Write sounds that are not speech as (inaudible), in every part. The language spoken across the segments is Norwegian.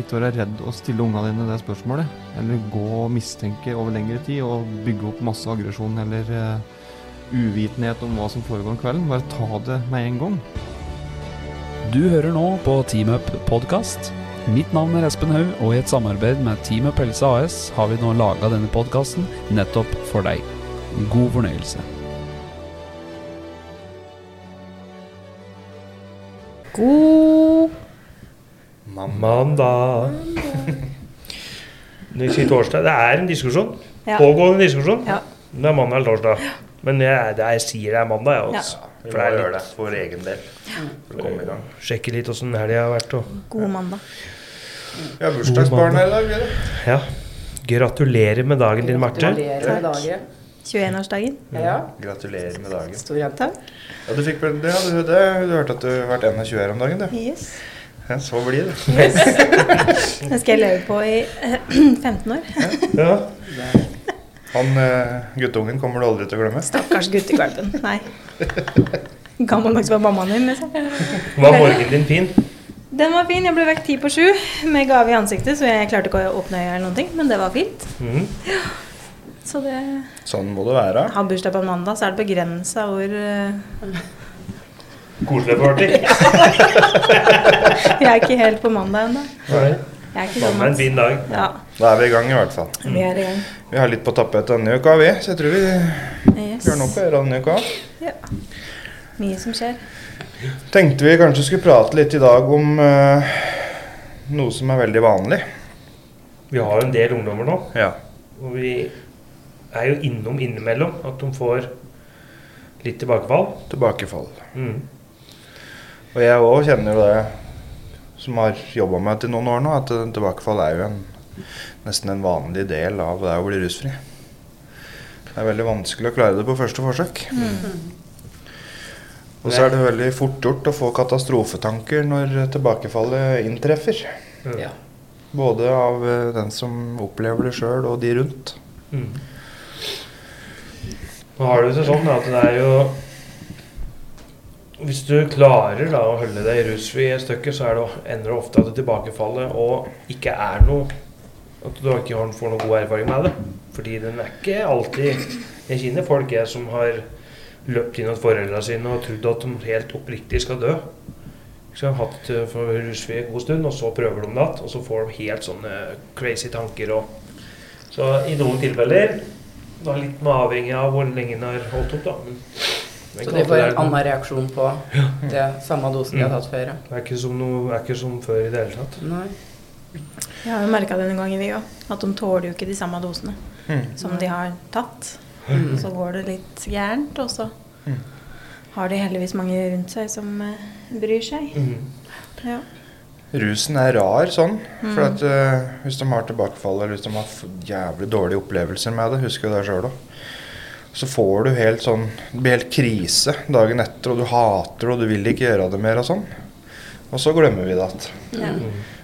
Ikke være redd å stille ungene dine det spørsmålet. Eller gå og mistenke over lengre tid og bygge opp masse aggresjon eller uh, uvitenhet om hva som foregår om kvelden. Bare ta det med en gang. Du hører nå på Team Up podkast. Mitt navn er Espen Haug, og i et samarbeid med Team Up Helse AS har vi nå laga denne podkasten nettopp for deg. God fornøyelse. God Mandag. Når vi sier torsdag, det er en diskusjon. Ja. Pågående diskusjon. Ja. Det er mandag eller torsdag. Men jeg, det er, jeg sier det er mandag, jeg. Ja. Altså. Vi må gjøre det for egen del. For å komme i gang. sjekke litt åssen helga har vært. Og, God mandag. Vi har bursdagsbarn her i dag. ja. Gratulerer med dagen din, Marte. Gratulerer med dagen. 21-årsdagen. Ja, Gratulerer med dagen. stor takk. Ja, du, fikk, det, ja, du, det, du hørte at du har vært 21 om dagen, du. Yes. Ja, så blir det. (laughs) Den skal jeg leve på i eh, (clears throat) 15 år. Ja. Han eh, guttungen kommer du aldri til å glemme. Stakkars guttegvalpen. Nei. (laughs) Gammeldags var mammaen din, liksom. Var morgenen din fin? Den var fin. Jeg ble vekk ti på sju med gave i ansiktet, så jeg klarte ikke å åpne øya eller noen ting, men det var fint. Mhm. Så det Sånn må det være. Har bursdag på mandag, så er det begrensa hvor eh, Koselig party. (laughs) Jeg er ikke helt på mandag ennå. Mandag er en fin dag. Ja, Da er vi i gang, i hvert fall. vi er i gang. Vi har litt på tappet denne uka, vi. Så jeg tror vi Yes. gjør nok å gjøre denne uka. Ja. Mye som skjer. Tenkte vi kanskje skulle prate litt i dag om uh, noe som er veldig vanlig. Vi har jo en del ungdommer nå, Ja. og vi er jo innom innimellom at de får litt tilbakefall. Tilbakefall. Mhm. Og jeg òg kjenner jo det, som har jobba med det i noen år nå, at tilbakefall er jo en, nesten en vanlig del av det å bli rusfri. Det er veldig vanskelig å klare det på første forsøk. Og så er det veldig fort gjort å få katastrofetanker når tilbakefallet inntreffer. Ja. Både av eh, den som opplever det sjøl, og de rundt. Mm. Nå har det seg sånn at det er jo Hvis du klarer da å holde deg rusfri et stykke, så det, ender det ofte at det tilbakefallet og ikke er noe At du ikke får noe god erfaring med det. Fordi den er ikke alltid Jeg kjenner folk jeg som har løpt inn hos foreldrene sine og trodd at de helt oppriktig skal dø. Så har hatt for rusfri en god stund, og så prøver de det igjen. Og så får de helt sånne crazy tanker. Og, så i noen tilfeller da litt med avhengig av hvor lenge den har holdt opp, da. Så de får en annen reaksjon på det samme dosen de har Mm. tatt før. Det er ikke som, noe, er ikke som før i det hele tatt. Nei. Jeg har jo merka det noen ganger, vi òg. At de tåler jo ikke de samme dosene Mm. som de har tatt. Mm. Så går det litt gærent, og så Mm. har de heldigvis mange rundt seg som eh, bryr seg. Mhm. Ja. Rusen er rar sånn. Mm. For at uh, hvis de har tilbakefall, eller hvis de har f- jævlig dårlige opplevelser med det, husker jo det sjøl òg, så får du helt sånn Det blir helt krise dagen etter, og du hater det, og du vil ikke gjøre det mer og sånn. Og så glemmer vi det igjen. Ja.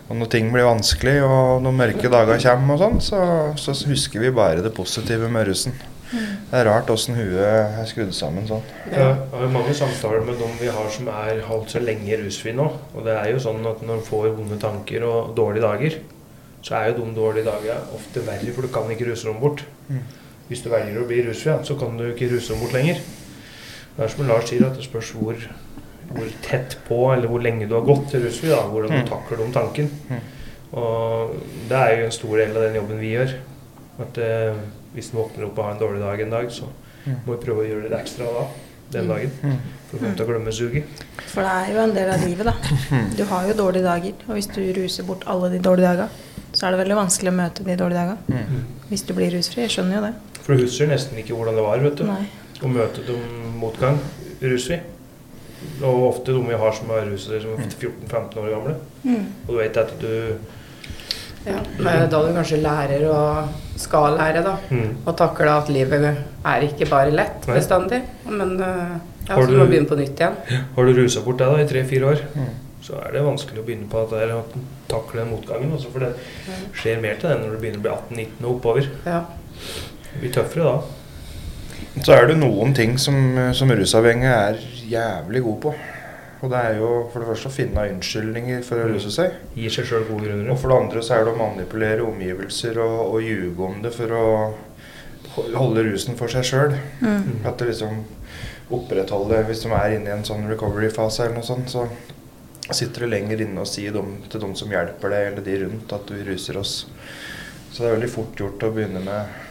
Og når ting blir vanskelig, og når mørke dager kommer og sånn, så, så husker vi bare det positive med rusen. Det er rart åssen huet er skrudd sammen sånn. Ja, jeg har mange samtaler med dem vi har som er holdt så lenge rusfri nå. Og det er jo sånn at når de får vonde tanker og dårlige dager, så er jo de dårlige dagene ofte verre, for du kan ikke ruse dem bort. Mm. Hvis du velger å bli rusfri, så kan du ikke ruse bort lenger. Det er som Lars sier, at det spørs hvor, hvor tett på, eller hvor lenge du har gått til rusfri, da, hvordan du Mm. takler de tanken. Mm. Og det er jo en stor del av den jobben vi gjør. At eh, hvis en våkner opp og har en dårlig dag en dag, så Mm. må vi prøve å gjøre litt ekstra da, den dagen. For å få dem til å glemme suget. For det er jo en del av livet, da. Du har jo dårlige dager. Og hvis du ruser bort alle de dårlige dagene, så er det veldig vanskelig å møte de dårlige dagene. Mm. Hvis du blir rusfri. Jeg skjønner jo det. For du husker nesten ikke hvordan det var vet du, Nei. å møte dem motgang rusfri. Og ofte de vi har som er ruset som er 14-15 år gamle. Mm. Og du vet at du Ja, men da du kanskje lærer og skal lære, da. Mm. Og takle at livet er ikke bare lett Nei. bestandig. Men øh, ja, Har så du må du- begynne på nytt igjen. Har du rusa bort deg da i tre-fire år, Mm. så er det vanskelig å begynne på at det er å takle motgangen. Også, for det skjer mer til det når du begynner å bli 18-19 og oppover. Ja. Det blir tøffere da. Så er det noen ting som, som rusavhengige er jævlig gode på. Og det er jo for det første å finne unnskyldninger for å ruse seg. Gir seg selv gode grunner. Og for det andre så er det å manipulere omgivelser og, og ljuge om det for å holde rusen for seg sjøl. Mm. At det liksom opprettholder Hvis de er inne i en sånn recovery-fase eller noe sånt, så sitter det lenger inne og sier dem, til de som hjelper deg, eller de rundt, at vi ruser oss. Så det er veldig fort gjort å begynne med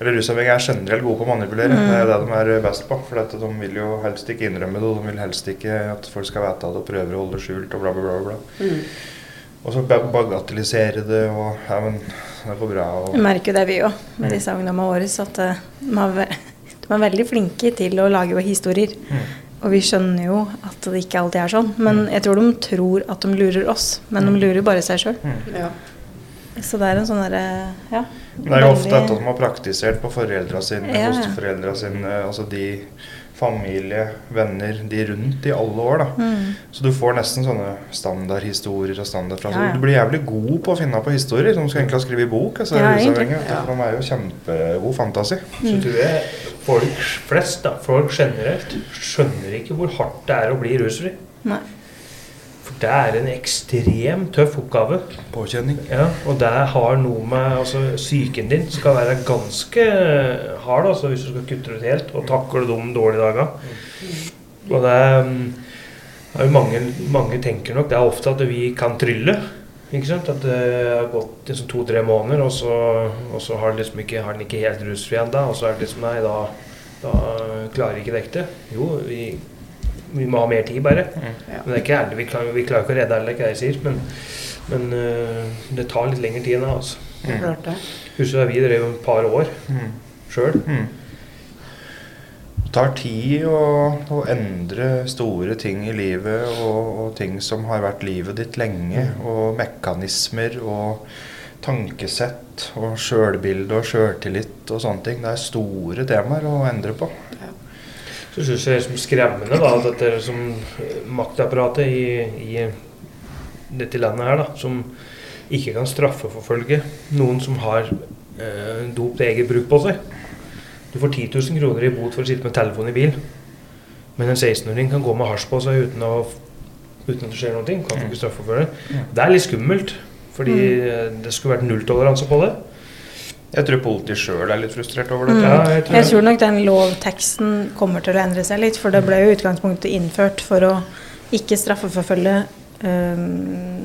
Eller rusavhengige er generelt gode på å manipulere. Mm. Det er det de er best på. For dette, de vil jo helst ikke innrømme det, og de vil helst ikke at folk skal vite det og prøver å holde det skjult og bla, bla, bla. bla. Mm. Og så bagatellisere det og Ja, men det går bra. Og, Vi merker jo det, vi òg, med disse ungdommene våre. At eh, de er, de er veldig flinke til å lage historier. Mm. Og vi skjønner jo at det ikke alltid er sånn. Men jeg tror de tror at de lurer oss. Men de lurer bare seg sjøl. Ja. Så det er en sånn derre Ja. Det er jo ofte dette de har praktisert på foreldra sine, Ja, ja. fosterforeldra sine, altså de familie, venner, de rundt i alle år, da. Mm. Så du får nesten sånne standardhistorier og standardfraser. Ja, ja. Du blir jævlig god på å finne på historier, som du skal egentlig ha skrevet i bok. Altså, Ja, rusavhengige, ja. for er jo kjempegod fantasi. Så tror jeg folk flest, da, folk generelt, skjønner ikke hvor hardt det er å bli rusfri. Nei. For det er en ekstremt tøff oppgave. Påkjenning. Ja, og det har noe med altså Psyken din skal være ganske hard altså, hvis du skal kutte det ut helt og takle de dårlige dagene. Og det er, mm, jo mange, mange tenker nok det er ofte at vi kan trylle. Ikke sant? At det har gått liksom to-tre måneder, og så, og så har, den liksom ikke, har den ikke helt rusfri ennå. Og så er det liksom Nei, da, da klarer ikke dekket det. Jo, vi, vi må ha mer tid, bare. Ja. Men det er ikke ærlig, vi klarer, vi klarer ikke å redde alle, det ikke det jeg sier. Men, men uh, det tar litt lengre tid enn det. Altså. Mm. er. Husker vi drev et par år Mm. sjøl. Mm. Det tar tid å, å endre store ting i livet, og, og ting som har vært livet ditt lenge. Og mekanismer og tankesett og sjølbilde og sjøltillit og sånne ting. Det er store temaer å endre på. Så syns jeg det er som skremmende da, at dette er som øh, maktapparatet i, i dette landet her, da, som ikke kan straffeforfølge noen som har eh, dop til eget bruk på seg. Du får 10 000 kroner i bot for å sitte med telefon i bil. Men en 16-åring kan gå med hasj på seg uten, å, uten at det skjer noe. Kan ikke straffeforfølge. Det er litt skummelt, fordi øh, det skulle vært nulltoleranse på det. Jeg tror politiet sjøl er litt frustrert over Mm. Ja, jeg tror Jeg tror nok den lovteksten kommer til å endre seg litt, for det ble jo utgangspunktet innført for å ikke straffeforfølge øh,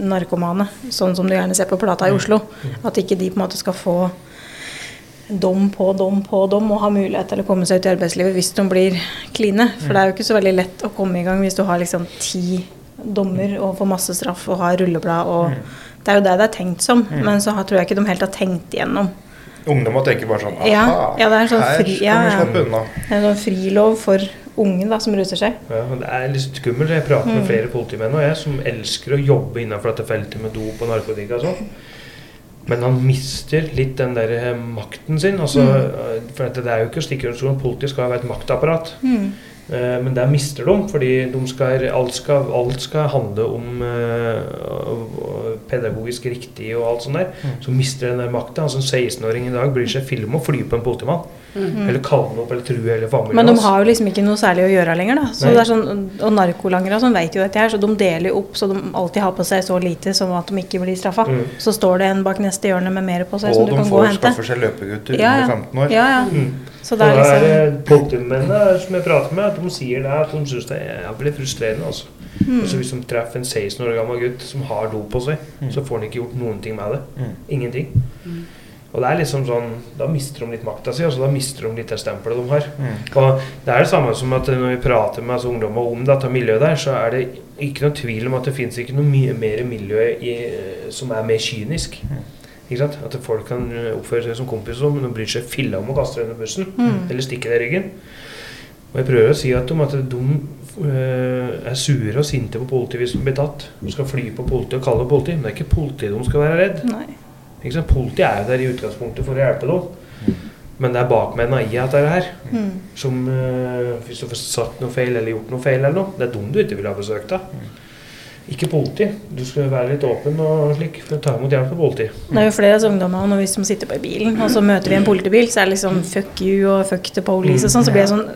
narkomane, sånn som du gjerne ser på Plata i Oslo. At ikke de på en måte skal få dom på dom på dom og ha mulighet til å komme seg ut i arbeidslivet hvis de blir kline. For det er jo ikke så veldig lett å komme i gang hvis du har liksom ti dommer og får masse straff og har rulleblad og Det er jo det det er tenkt som, men så tror jeg ikke de helt har tenkt igjennom. Ungdom må tenke bare sånn Ja, ja, det er sånn her fri- ja, kan vi ja. slippe unna. Det er en sånn frilov for unge da, som ruser seg. Ja, men det er litt skummelt. Jeg prater med flere politimenn og jeg som elsker å jobbe innenfor dette feltet med dop og narkotika og sånn. Men han mister litt den der eh, makten sin. Altså, mm. For at det er jo ikke å stikke under stolen. Politiet skal være et maktapparat. Mm. Eh, Men der mister de, fordi de skal, alt, skal, alt skal handle om eh, pedagogisk riktig og alt sånt der. Så mister den der makta. Altså, en 16-åring i dag bryr seg film og fly på en politimann. Eller kalle han opp eller true hele familien Men de har jo liksom ikke noe særlig å gjøre lenger. da. Så Nei. det er sånn, Og narkolangere og sånn vet jo dette her, så de deler jo opp så de alltid har på seg så lite som at de ikke blir straffa. Mm. Så står det en bak neste hjørne med mer på seg som Og du de kan gå og får hente. skaffer seg løpegutter Ja, ja. under 15 år. Ja, ja. Mm. Så det er Og liksom det politimennene som jeg prater med, at de sier det at de syns det er veldig frustrerende. Altså. Mm. Altså, hvis de treffer en 16 år gammel gutt som har dop på seg, så får han ikke gjort noen ting med det. Mm. Ingenting. Og det er liksom sånn, Da mister de litt makta si, altså da mister de litt det stempelet de har. Mm. Og Det er det samme som at når vi prater med altså, ungdommer om dette miljøet der, så er det ikke noen tvil om at det finnes ikke noe mye mer miljø i, som er mer kynisk. Ikke sant? At folk kan eh, oppføre seg som kompiser, men de bryr seg filla om å kaste deg under bussen. Mm. Eller stikke deg i ryggen. Og jeg prøver å si at de, at de øh, er sure og sinte på politiet hvis de blir tatt. De skal fly på politiet og kalle det politi. Men det er ikke politiet de skal være redd. Nei. Ikke sant? Politiet er jo der i utgangspunktet for å hjelpe dem. Men det er bakmennene i dette her Mm. som uh, Hvis du får sagt noe feil eller gjort noe feil eller noe, det er dem du ikke vil ha besøk av. Ikke politi. Du skal være litt åpen og slik for å ta imot hjelp av politi. Det er jo flere av oss ungdommer når vi som sitter på i bilen, og så møter vi en politibil, så er det liksom fuck you og fuck the police og sånn, så blir jeg sånn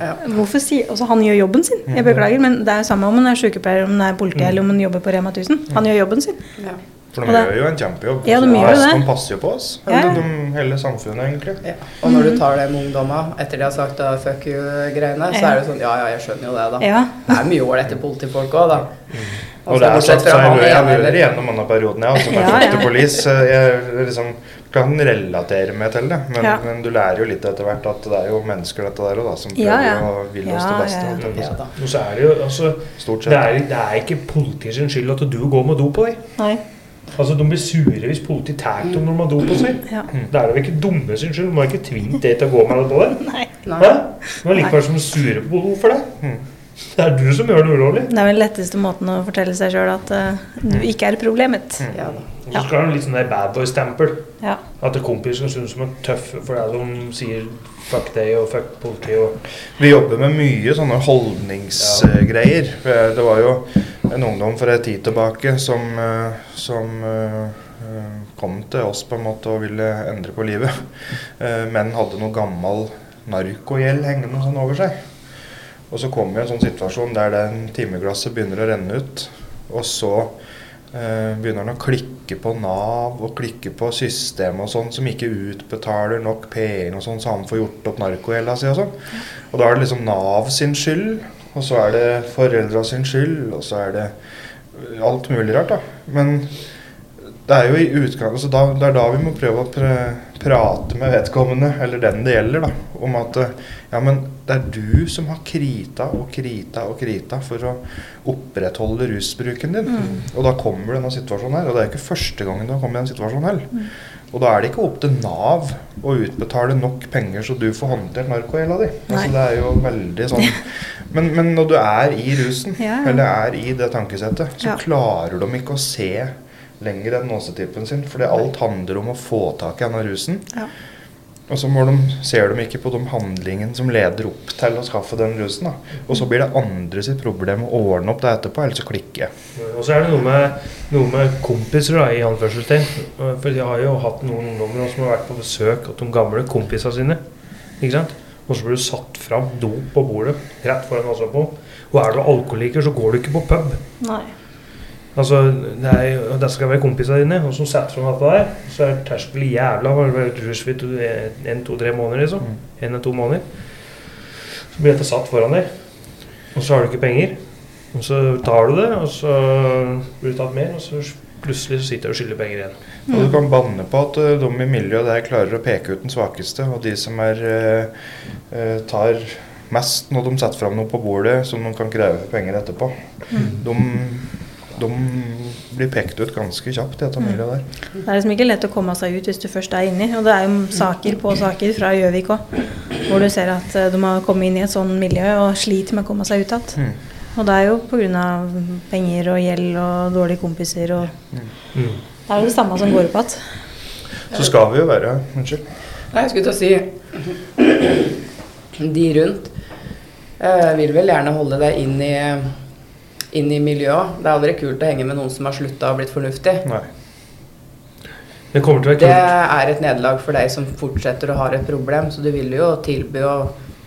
Ja. Hvorfor si Altså, han gjør jobben sin. Jeg beklager, men det er jo samme om han er sykepleier, om han er politi eller om han jobber på Rema 1000. Han gjør jobben sin. Ja. For de det- gjør jo en kjempejobb. Ja, de gjør det. De passer jo på oss. Ja. Eller de, hele samfunnet, egentlig. Ja. Og når du tar det med ungdommene etter de har sagt uh, fuck you-greiene, så er det sånn Ja, ja, jeg skjønner jo det, da. Ja. Det er mye ålrette politifolk òg, da. Og det er sånn jeg, han jeg ene, hører denne perioden, jeg, altså, er (laughs) ja. ja, Police. Jeg liksom kan relatere meg til det, men, Ja. men du lærer jo litt etter hvert at det er jo mennesker dette der òg, da, som prøver Ja, ja. å ville oss Ja, det beste. ja. Ja, Og så er det jo altså Stort Det er, det er ikke politiet sin skyld at du går med do på deg. Nei. Altså, De blir sure hvis politiet tar dem når de har dop på seg. Ja. Det er jo ikke dumme sin skyld. De har ikke tvingt det til å gå med det på det Nei. Nei. De er likevel som sure på behov for det. Mm. Det er du som gjør det ulovlig. Det er vel letteste måten å fortelle seg sjøl at uh, du ikke er problemet. Ja. Og så skal du ha litt sånn bad boy-stempel. Ja. At kompiser skal synes som er tøff for det de sier fuck deg og fuck politiet og Vi jobber med mye sånne holdningsgreier. For Det var jo en ungdom for en tid tilbake som, eh, som eh, kom til oss på en måte og ville endre på livet, (laughs) eh, men hadde noe gammel narkogjeld hengende sånn over seg. Og så kom vi i en sånn situasjon der den timeglasset begynner å renne ut, og så eh, begynner han å klikke på Nav og klikke på systemet og sånn, som ikke utbetaler nok penger og sånn, så han får gjort opp narkogjelda si og sånn. Og da er det liksom Nav sin skyld, og så er det foreldra sin skyld, og så er det alt mulig rart, da. Men det er jo i utgang, altså da, det er da vi må prøve å pr prate med vedkommende, eller den det gjelder, da, om at eh, ja, men det er du som har krita og krita og krita for å opprettholde rusbruken din. Og da kommer denne situasjonen her, og det er ikke første gangen du har kommet i den situasjonen heller. Og da er det ikke opp til Nav å utbetale nok penger så du får håndtert narkogjelda di. Altså, det er jo veldig sånn (laughs) men, men når du er i rusen, Ja, ja. eller er i det tankesettet, så Ja. klarer de ikke å se lenger enn nåsetippen sin. Fordi alt handler om å få tak i denne rusen. Og så må de, ser de ikke på de handlingene som leder opp til å skaffe den rusen. Da. Og så blir det andre sitt problem å ordne opp det etterpå, ellers så klikker. Og så er det noe med, noe med kompiser, da, i anførselstegn. For jeg har jo hatt noen ungdommer som har vært på besøk hos de gamle kompisene sine. Ikke sant? Og så blir du satt fram dop på bordet rett foran oss på. Og er du alkoholiker, så går du ikke på pub. Nei. Altså, det, er, det skal være kompisene dine, og som setter fram dette deg, så er terskelen jævla Har du vært rusfritt en, to, tre måneder, liksom. En eller to måneder. Så blir dette satt foran deg, og så har du ikke penger. Og så tar du det, og så blir du tatt mer, og så plutselig så sitter du og skylder penger igjen. Og du kan banne på at eh, de i miljøet der klarer å peke ut den svakeste, og de som er, eh, eh, tar mest når de setter fram noe på bordet som de kan kreve penger etterpå, de, de blir pekt ut ganske kjapt i dette miljøet der. Det er liksom ikke lett å komme seg ut hvis du først er inni. Og det er jo saker på saker fra Gjøvik òg, hvor du ser at eh, de har kommet inn i et sånn miljø og sliter med å komme seg ut igjen. Mm. Og det er jo pga. penger og gjeld og dårlige kompiser og Mm. Det er jo det samme som går opp igjen. Så skal vi jo være Unnskyld. Nei, jeg skulle til å si (clears throat) De rundt eh, vil vel gjerne holde deg inn i, inn i miljøet. Det er aldri kult å henge med noen som har slutta og blitt fornuftig. Nei. Det kommer til å være Det er et nederlag for deg som fortsetter å ha et problem, så du vil jo tilby å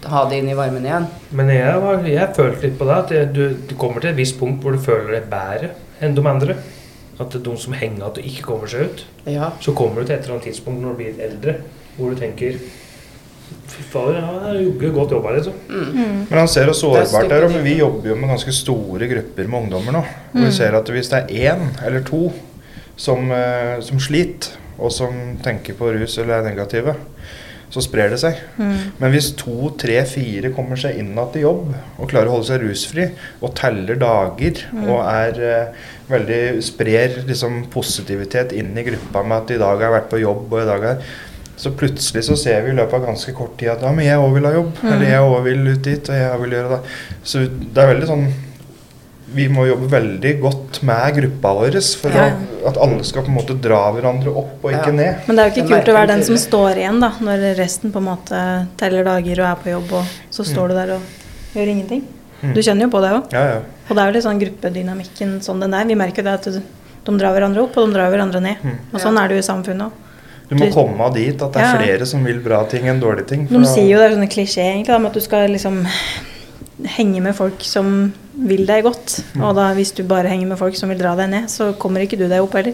ha det inn i varmen igjen. Men jeg har jeg følt litt på det, at jeg, du, du kommer til et visst punkt hvor du føler deg bedre enn de andre. At det er de som henger at du ikke kommer seg ut. Ja. Så kommer du til et eller annet tidspunkt når du blir eldre, hvor du tenker Fy fader, han har er jogge godt jobba, liksom. Men han ser jo sårbart der er, og si. vi jobber jo med ganske store grupper med ungdommer nå. Og vi ser at hvis det er én eller to som, eh, som sliter, og som tenker på rus eller er negative, så sprer det seg. Men hvis to, tre, fire kommer seg inn igjen til jobb og klarer å holde seg rusfri og teller dager og er eh, veldig sprer liksom positivitet inn i gruppa med at i dag har jeg vært på jobb og i dag er så plutselig så ser vi i løpet av ganske kort tid at ja, men jeg òg vil ha jobb. Eller jeg òg vil ut dit, og jeg vil gjøre det. Så det er veldig sånn vi må jobbe veldig godt med gruppa vår for Ja, å- at alle skal på en måte dra hverandre opp og ikke Ja. ned. Men det er jo ikke kult å være den som står igjen, da, når resten på en måte teller dager og er på jobb, og så står du der og gjør ingenting. Mm. Du kjenner jo på det òg. Ja, ja. Og det er jo litt sånn gruppedynamikken sånn den er. Vi merker jo det at de drar hverandre opp, og de drar hverandre ned. Mm. Og sånn er det jo i samfunnet òg. Du må komme dit at det er Ja. flere som vil bra ting enn dårlige ting. for De sier jo det er sånne klisjé egentlig, om at du skal liksom henge med folk som vil deg godt. Mm. Og da hvis du bare henger med folk som vil dra deg ned, så kommer ikke du deg opp heller.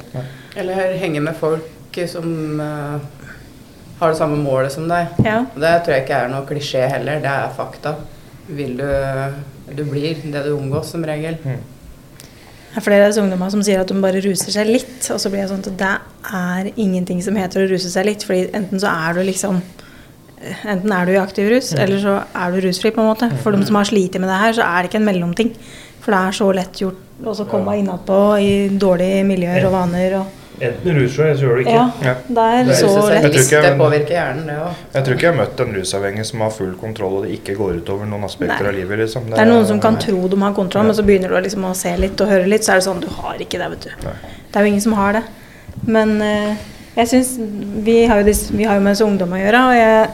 Eller henge med folk som uh, har det samme målet som deg. Ja. Det tror jeg ikke er noe klisjé heller, det er fakta. Vil du Du blir det du omgås, som regel. Det er flere av disse ungdommene som sier at de bare ruser seg litt. Og så blir jeg sånn at det er ingenting som heter å ruse seg litt. fordi enten så er du liksom Enten er du i aktiv rus, eller så er du rusfri, på en måte. For de som har slitt med det her, så er det ikke en mellomting. For det er så lett gjort å komme komme innatpå i dårlige miljøer og vaner. Og, Enten ruser du, eller så gjør du ikke. ja, Ja. det er er så lett. Jeg tror ikke- det. Jeg tror ikke jeg har møtt en rusavhengig som har full kontroll og det ikke går utover noen aspekter Nei. av livet. Liksom. Det er noen som kan tro de har kontroll, Ja. men så begynner du liksom å se litt og høre litt, så er det sånn Du har ikke det, vet du. Nei. Det er jo ingen som har det. Men uh, jeg syns vi, har jo vi har jo med disse ungdom å gjøre, og jeg,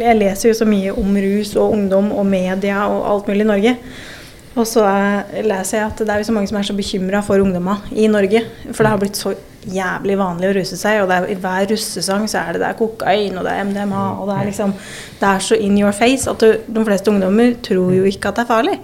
jeg leser jo så mye om rus og ungdom og media og alt mulig i Norge. Og så leser jeg at det er så mange som er så bekymra for ungdommer i Norge. For det har blitt så jævlig vanlig å ruse seg, og det er, i hver russesang så er det, det er kokain og det er MDMA, og det er liksom Det er så in your face at du, de fleste ungdommer tror jo ikke at det er farlig.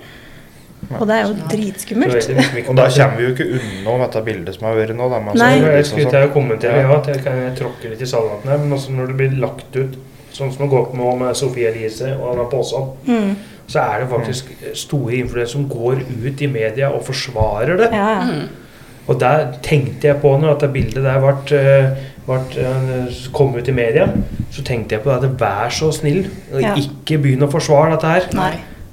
Og det er jo dritskummelt. jeg liksom (laughs) Og da kommer vi jo ikke unna dette bildet som har vært nå. Da, Nei. Jeg skulle til å kommentere Ja. at jeg kan tråkke litt i salaten her, men også når det blir lagt ut sånn som det går med, med Sofie Elise og Anna Påsan, Mm. Så er det faktisk store influensere som går ut i media og forsvarer det. Ja, ja. Og der tenkte jeg på når dette bildet der ble, eh, ble, eh, kom ut i media, så tenkte jeg på at vær så snill, ikke begynn å forsvare dette her. Nei.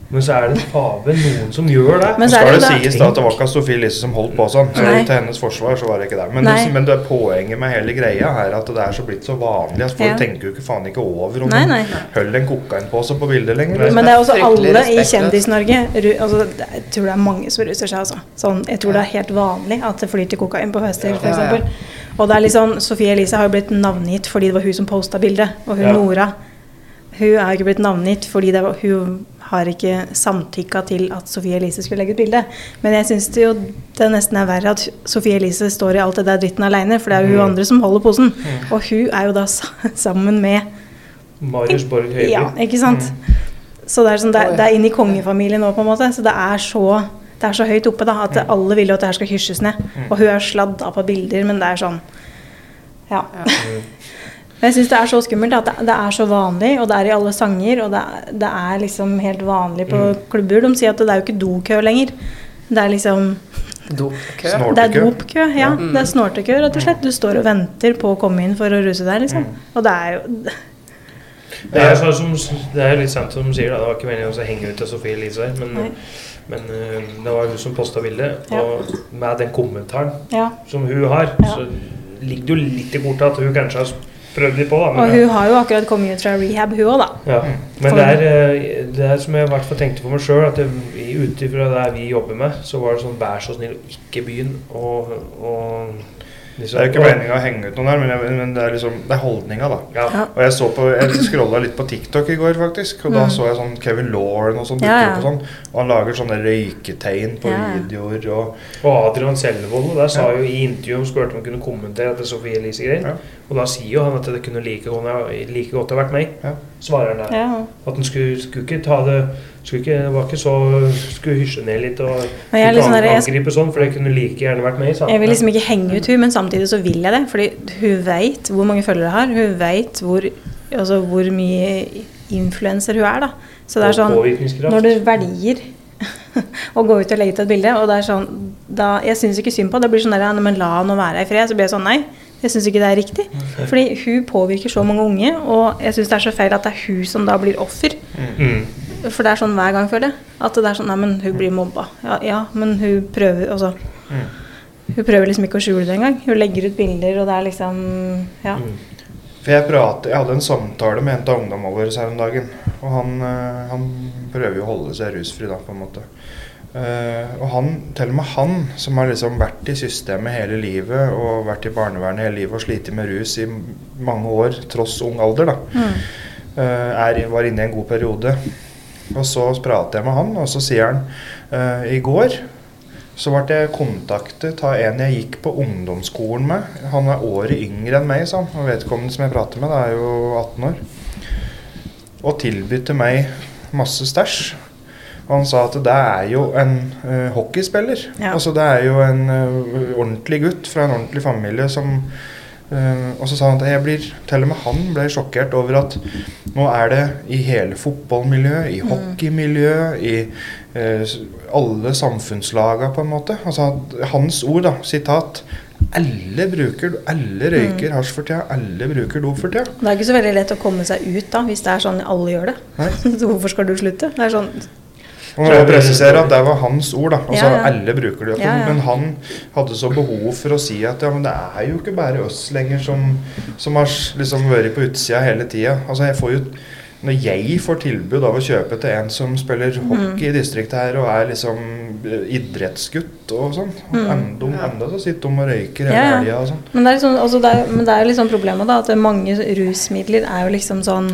Men så er det faen noen som gjør det. Men så er skal det det sies da at det var ikke Sofie Lise som holdt på sånn. Så Nei. til hennes forsvar så var det ikke det. Men, det, men det er poenget med hele greia her at det er så blitt så vanlig at folk Ja. tenker jo ikke faen ikke over om hun de holder en kokainpose på bildet lenger. Men det er også alle i. Kjendis-Norge altså, Jeg tror det er mange som ruser seg, altså. Sånn, jeg tror det er helt vanlig at det flyter kokain på fester, f.eks. ja, ja. Og det er liksom, Sofie Elise har jo blitt navngitt fordi det var hun som posta bildet. Og hun Ja. Nora hun er jo ikke blitt navngitt fordi det var, hun har ikke samtykka til at Sofie Elise skulle legge ut bilde. Men jeg syns det jo det nesten er verre at Sofie Elise står i alt det der dritten aleine, for det er jo hun Mm. andre som holder posen. Og hun er jo da (laughs) sammen med Marius Borg Høiby. ja, ikke sant? Så det er, sånn, det, er, det er inn i kongefamilien nå, på en måte. Så det er så, det er så høyt oppe da, at alle vil jo at det her skal hysjes ned. Og hun er sladda på bilder, men det er sånn Ja. (laughs) Men jeg syns det er så skummelt at det, det er så vanlig, og det er i alle sanger. Og det, er- det er liksom helt vanlig på klubber. De sier at det er jo ikke dokø lenger. Det er liksom Dopkø. Det er dopkø, ja. Det er snortekø, rett og slett. Du står og venter på å komme inn for å ruse deg, liksom. Og det er jo Det er, sånn som, det er litt sant som de sier, da. Det var ikke meningen å henge ut til Sofie Elise her, men, men eh, det var hun som posta bildet. Ja. Og med den kommentaren Ja. som hun har, Ja. så ligger det jo litt i kortet at hun kanskje har prøvd litt på, da. Og hun har jo akkurat kommet ut fra rehab, hun òg, da. ja. men det, er, eh, det er som jeg i hvert fall tenkte på meg sjøl, at ut ifra det vi jobber med, så var det sånn vær så snill å ikke begynne å Det er jo ikke meninga å henge ut noen her, men, jeg, men det er liksom Det er holdninga, da. Ja. Og jeg så på, jeg scrolla litt på TikTok i går, faktisk. Og da Mm. så jeg sånn Kevin Lauren og sånn dukke Ja, ja. opp og sånn. Og han lager sånne røyketegn på videoer og Og Adrian Selvold der sa Ja. jo i intervjuet om spurte om han kunne kommentere etter Sofie Elise-greier. Ja. Og da sier jo han at det kunne like, like godt ha vært meg. Ja. Svarer han der. Ja. At han skulle, skulle ikke ta det skulle ikke, var ikke så Skulle hysje ned litt og sånn ikke liksom angripe sånn, for det kunne like gjerne vært meg. Sant? jeg vil liksom ikke henge ut hun, men samtidig så vil jeg det. Fordi hun veit hvor mange følgere hun har. Hun veit hvor, altså hvor mye influenser hun er, da. Så det er sånn Når du velger (laughs) å gå ut og legge ut et bilde, og det er sånn da, Jeg syns ikke synd på det. Blir sånn der, men la henne være i fred. Så blir jeg sånn nei. Jeg syns ikke det er riktig. Fordi hun påvirker så mange unge, og jeg syns det er så feil at det er hun som da blir offer. Mm. For det er sånn hver gang, føler jeg. At det er sånn Nei, men hun blir mobba. Ja, ja men hun prøver altså Hun prøver liksom ikke å skjule det engang. Hun legger ut bilder, og det er liksom Ja. Mm. For jeg, prater, jeg hadde en samtale med en av ungdommene våre her om dagen. Og han, eh, han prøver jo å holde seg rusfri, da, på en måte. Uh, og han, til og med han, som har liksom vært i systemet hele livet og vært i barnevernet hele livet og slitt med rus i mange år, tross ung alder, da, Mm. uh, er, var inne i en god periode. Og så prater jeg med han, og så sier han uh, i går så ble jeg kontaktet av en jeg gikk på ungdomsskolen med. Han er året yngre enn meg, sa han. Og vedkommende som jeg prater med, det er jo 18 år. Og tilbød meg masse stæsj. Og han sa at det er jo en uh, hockeyspiller. Ja. Altså det er jo en uh, ordentlig gutt fra en ordentlig familie som Uh, Og så sa han at jeg blir Til og med han ble sjokkert over at nå er det i hele fotballmiljøet, i hockeymiljøet, i alle samfunnslaga på en måte. Altså hans ord, da, sitat alle bruker, alle røyker hasj for tida, alle bruker dop for tida. Det er ikke så veldig lett å komme seg ut da, hvis det er sånn alle gjør det. (laughs) Så hvorfor skal du slutte? Det er sånn, Og jeg presisere at det var hans ord, da. Altså, Ja, ja. Alle bruker det. Ja, ja. Men han hadde så behov for å si at ja, men det er jo ikke bare oss lenger som, som har liksom vært på utsida hele tida. Altså, jeg får jo når jeg får tilbud av å kjøpe til en som spiller Mm. hockey i distriktet her, og er liksom eh, idrettsgutt og sånn Mm. enda, enda så sitter de og røyker hele Ja, helga og sånn. Men det er, liksom, altså det er, men det er liksom problemet da, at mange rusmidler er jo liksom sånn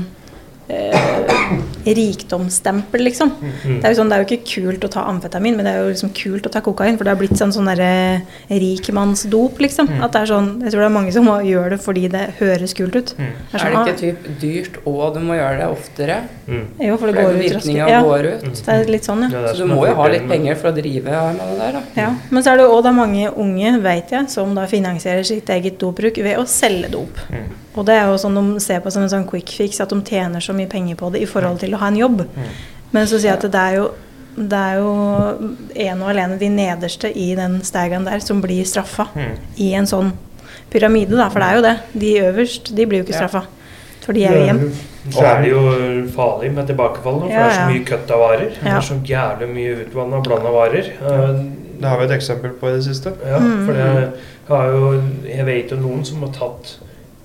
eh, rikdomsstempel, liksom. Mm. Det er jo sånn, det er jo ikke kult å ta amfetamin, men det er jo liksom kult å ta kokain, for det har blitt sånn sånn derre rikmannsdop, liksom. Mm. At det er sånn, jeg tror det er mange som gjør det fordi det høres kult ut. Mm. Det er Er sånn, det ikke typ dyrt og du må gjøre det oftere? Mm. Jo, for det For går ut raskere. Ja, går ut. det er litt sånn, ja. Ja, Så du må jo ha litt penger for å drive med det der, da. Ja, Men så er det jo også da mange unge, vet jeg, som da finansierer sitt eget dopbruk ved å selge dop. Mm. Og det er jo sånn de ser på som en sånn quick fix, at de tjener så mye penger på det i forhold til å ha en jobb. Men så sier jeg at det er jo det er jo en og alene de nederste i den stegen der som blir straffa Mm. i en sånn pyramide, da. For det er jo det. De øverst, de blir jo ikke Ja. straffa. For de er jo igjen. Så er det jo farlig med tilbakefall nå, for Ja, det er så mye kutt av varer. Det er så jævlig mye utvanna blanda varer. Eh, Det har vi et eksempel på i det siste. Ja, Mm. for det har jo Jeg vet jo noen som har tatt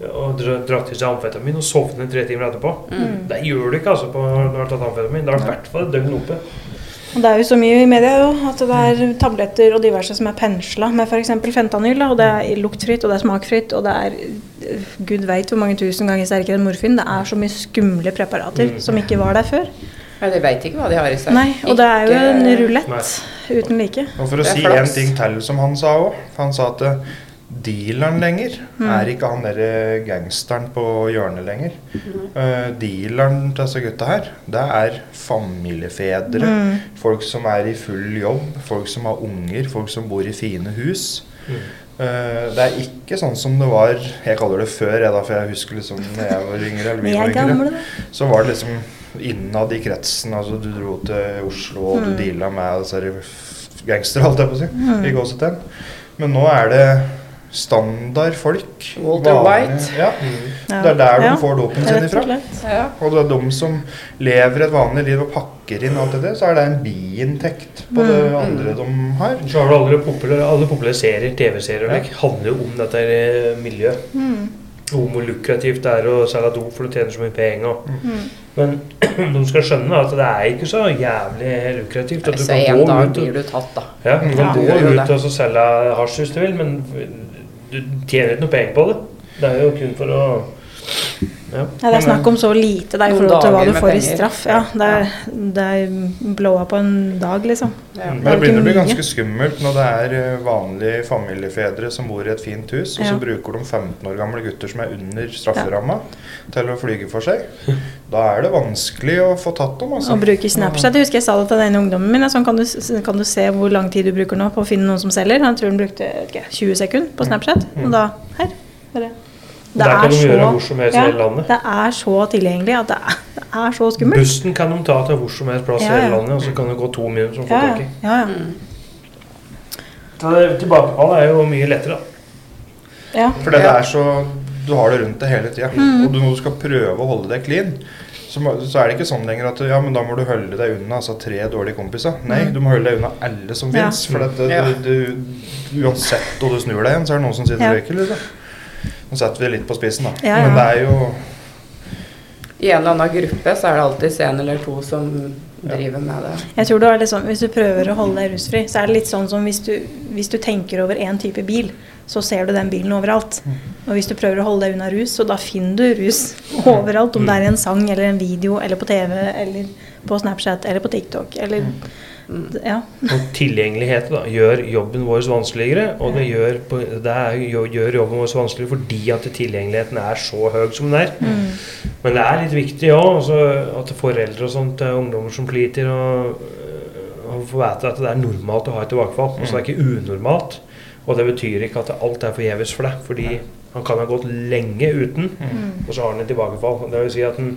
og dra- dratt til seg amfetamin og sovnet tre timer etterpå. Mm. Det gjør du ikke altså på, når du har tatt amfetamin. Da er det i hvert fall et døgn oppe. Og det er jo så mye i media jo, at det er tabletter og diverse som er pensla med f.eks. fentanyl. Og det er luktfritt, og det er smakfritt, og det er eh, gud veit hvor mange tusen ganger sterkere enn morfin. Det er så mye skumle preparater Mm. som ikke var der før. Ja, de veit ikke hva de har i seg. Nei, og det er jo en rulett uten like. Og for å si én en ting til som han sa òg. Han sa at eh, dealeren lenger Mm. er ikke han derre gangsteren på hjørnet lenger. Eh, dealeren til disse gutta her, det er familiefedre. Mm. Folk som er i full jobb, folk som har unger, folk som bor i fine hus. Mm. Eh, det er ikke sånn som det var Jeg kaller det før, jeg da, for jeg husker liksom når jeg var yngre. eller (laughs) Vi var yngre så var det liksom innad i kretsen. Altså du dro til Oslo og du Mm. deala med disse gangstere, holdt jeg på å si. Mm. I gåsetegn. Men nå er det standard folk. Walter White. Ja, Ja. det er der Ja, de får dopen sin ifra. Og det er de som lever et vanlig liv og pakker inn alt det der, så er det en biinntekt på det Mm. andre de har. Så har du alle populære, alle populære serier, TV-serier og lik, handler jo om dette eh, miljøet. Mm. Om hvor lukrativt det er å selge dop for du tjener så mye penger. Mm. Men (clears throat) de skal skjønne at det er ikke så jævlig lukrativt. At du Så kan en dag ut blir du tatt, da. ja, du kan Ja, gå ut det. og så selge hasj hvis du vil, men du tjener ikke noe penger på det. Det er jo kun for å ja. Det er snakk om så lite i forhold til hva du får i straff. Ja, det er, det er blowa på en dag, liksom. Ja. Men Det er begynner å bli ganske skummelt når det er eh, vanlige familiefedre som bor i et fint hus, og så Ja. bruker de 15 år gamle gutter som er under strafferamma, til å flyge for seg. Da er det vanskelig å få tatt dem, altså. Å bruke Snapchat. Jeg husker jeg sa det til den ene ungdommen min. Sånn kan du, kan du se hvor lang tid du bruker nå på å finne noen som selger. Han tror han brukte ikke, 20 sekunder på Snapchat. Og da her. Bare. Der kan de gjøre hvor som helst i ja, hele landet. det er så tilgjengelig at det er, det er så skummelt. Bussen kan de ta til hvor som helst plass ja, Ja, hele landet, og så kan det gå to minutter som får tak i. ja, ja. Mm. Så det- Tilbakefall er jo mye lettere, da. ja. For det er så Du har det rundt deg hele tida. Mm. Og du, når du skal prøve å holde deg clean, så, må, så er det ikke sånn lenger at ja, men da må du holde deg unna altså, tre dårlige kompiser. Nei, Mm. du må holde deg unna alle som Ja. fins. For det, det, det, du, du, uansett hvor du snur deg igjen, så er det noen som sitter Ja. og røyker. Liksom. Nå setter vi det litt på spissen, da. Ja, ja. Men det er jo I en eller annen gruppe så er det alltid en eller to som driver med det. Jeg tror det er litt sånn, Hvis du prøver å holde deg rusfri, så er det litt sånn som hvis du, hvis du tenker over én type bil, så ser du den bilen overalt. Og hvis du prøver å holde deg unna rus, så da finner du rus (laughs) overalt. Om det er i en sang eller en video eller på TV eller på Snapchat eller på TikTok eller Ja. Og tilgjengelighet da, gjør jobben vår vanskeligere. Og det, gjør, det er, gjør jobben vår vanskeligere fordi at tilgjengeligheten er så høy som den er. Men det er litt viktig òg at foreldre og sånt til ungdommer som sliter, og, og får vite at det er normalt å ha et tilbakefall. Altså det er ikke unormalt. Og det betyr ikke at alt er forgjeves for deg. Fordi han kan ha gått lenge uten, og så har han et tilbakefall. Det vil si at han,